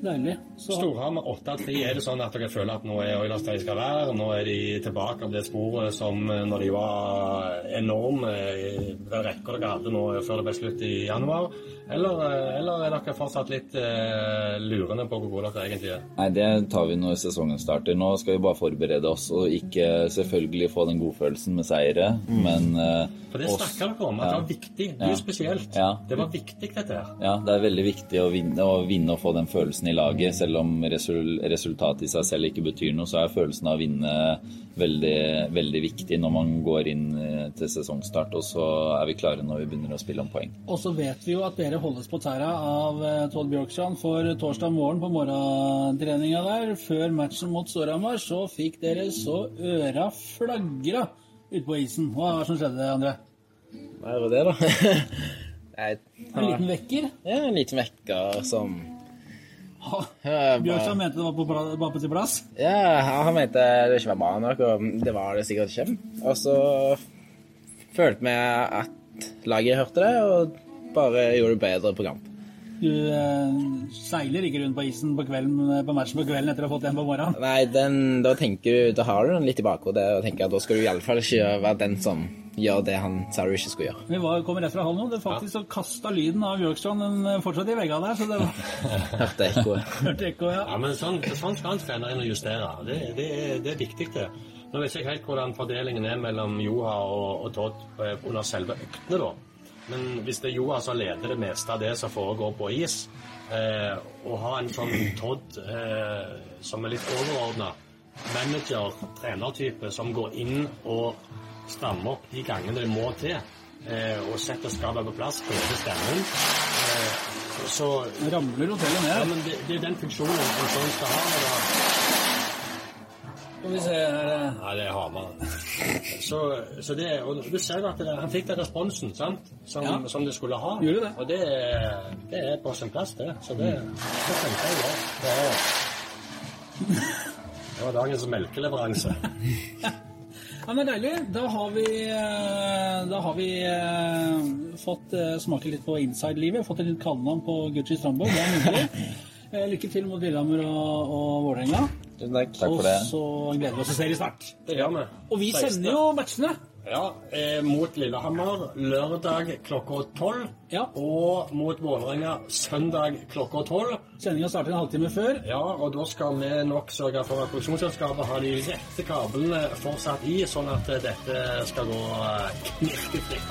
A: Deilig. Så
B: Storhamar 8-3. Er det sånn at dere føler at nå er Oilers der de skal være? Nå er de tilbake av det sporet som eh, når de var enorme i den rekka dere hadde nå før det ble slutt i januar? Eller, eh, eller er dere fortsatt litt eh, lurende på hvor gode dere egentlig er?
C: Nei, det tar vi når sesongen starter. Nå skal vi bare forberede oss og ikke selvfølgelig få den godfølelsen med seire, men eh,
B: For det snakka dere om, at det var viktig. Du
C: Ja.
B: spesielt.
C: Ja.
B: Det var viktig, dette her.
C: Ja, det er veldig viktig å vinne, å vinne og få den følelsen i laget. Selv om resultatet i seg selv ikke betyr noe, så er følelsen av å vinne veldig, veldig viktig når man går inn eh, til sesongstart. Og så er vi klare når vi begynner å spille om poeng.
A: Og så vet vi jo at dere holdes på tæra av eh, Todd Bjørkstrand, for torsdag morgen på morgentreninga der, før matchen mot Storhamar, så fikk dere så øra flagra ute på isen. Hva er det som skjedde, André?
D: Hva er det, da? Nei,
A: En liten vekker?
D: Ja, en liten vekker som Ja,
A: mente det var på, var på sin plass.
D: Ja, han mente det ikke var bra nok, og det var det sikkert ikke. Og så følte vi at laget hørte det, og bare gjorde det bedre på kamp.
A: Du eh, seiler ikke rundt på isen på, kvelden, på matchen på kvelden etter å ha fått en på morgenen.
D: Nei, den, da du, da har du den litt i bakhodet og tenker at da skal du iallfall ikke være den som gjør det han sa du ikke skulle gjøre.
A: Vi var, kom rett fra halv nå. Det faktisk så kasta lyden av Bjørkstrand den eh, fortsatt i veggene der, så det var
D: Hørte ekkoet.
A: hørte ekko, ja.
B: Ja, men sånn, sånn skal en trener inn og justere. Det, det, er- det er viktig, det. Nå vet jeg ikke helt hvordan fordelingen er mellom Joha og, og Todd eh, under selve øktene, da. Men hvis det er Joha som leder det meste av det som foregår på is, eh, og ha en sånn Todd eh, som er litt overordna, manager, trenertype, som går inn og strammer opp de gangene det må til, eh, og sette skapet på plass, hever stemmen, eh, så
A: Ramler hotellet
B: ja, men det, det er den funksjonen en sånn skal ha. eller?
A: Skal vi se her eh.
B: Ja, det er Hamar. Så, så det, og du ser jo at det, han fikk den responsen sant? Som,
A: Ja.
B: som det skulle ha.
A: Gjorde det.
B: Og det, det er på sin plass, det. Så det, det tenker jeg er- det var dagens melkeleveranse.
A: Ja, men Deilig. Da har vi, eh, da har vi eh, fått eh, smake litt på inside-livet. Fått et litt kallenavn på Gucci Strandborg. Det er nydelig. Eh, Lykke til mot Lillehammer og, og Vålerenga.
D: Tusen takk.
C: Takk for det.
A: Og så gleder vi oss til serie snart.
B: Det gjør vi.
A: Og vi sender jo matchene.
B: Ja, eh, mot Lillehammer lørdag klokka tolv.
A: Ja.
B: Og mot Vålerenga søndag klokka tolv.
A: Sendinga starter en halvtime før.
B: Ja, og da skal vi nok sørge for at produksjonsselskapet har de rette kablene fortsatt i, sånn at eh, dette skal gå eh, knirkefritt.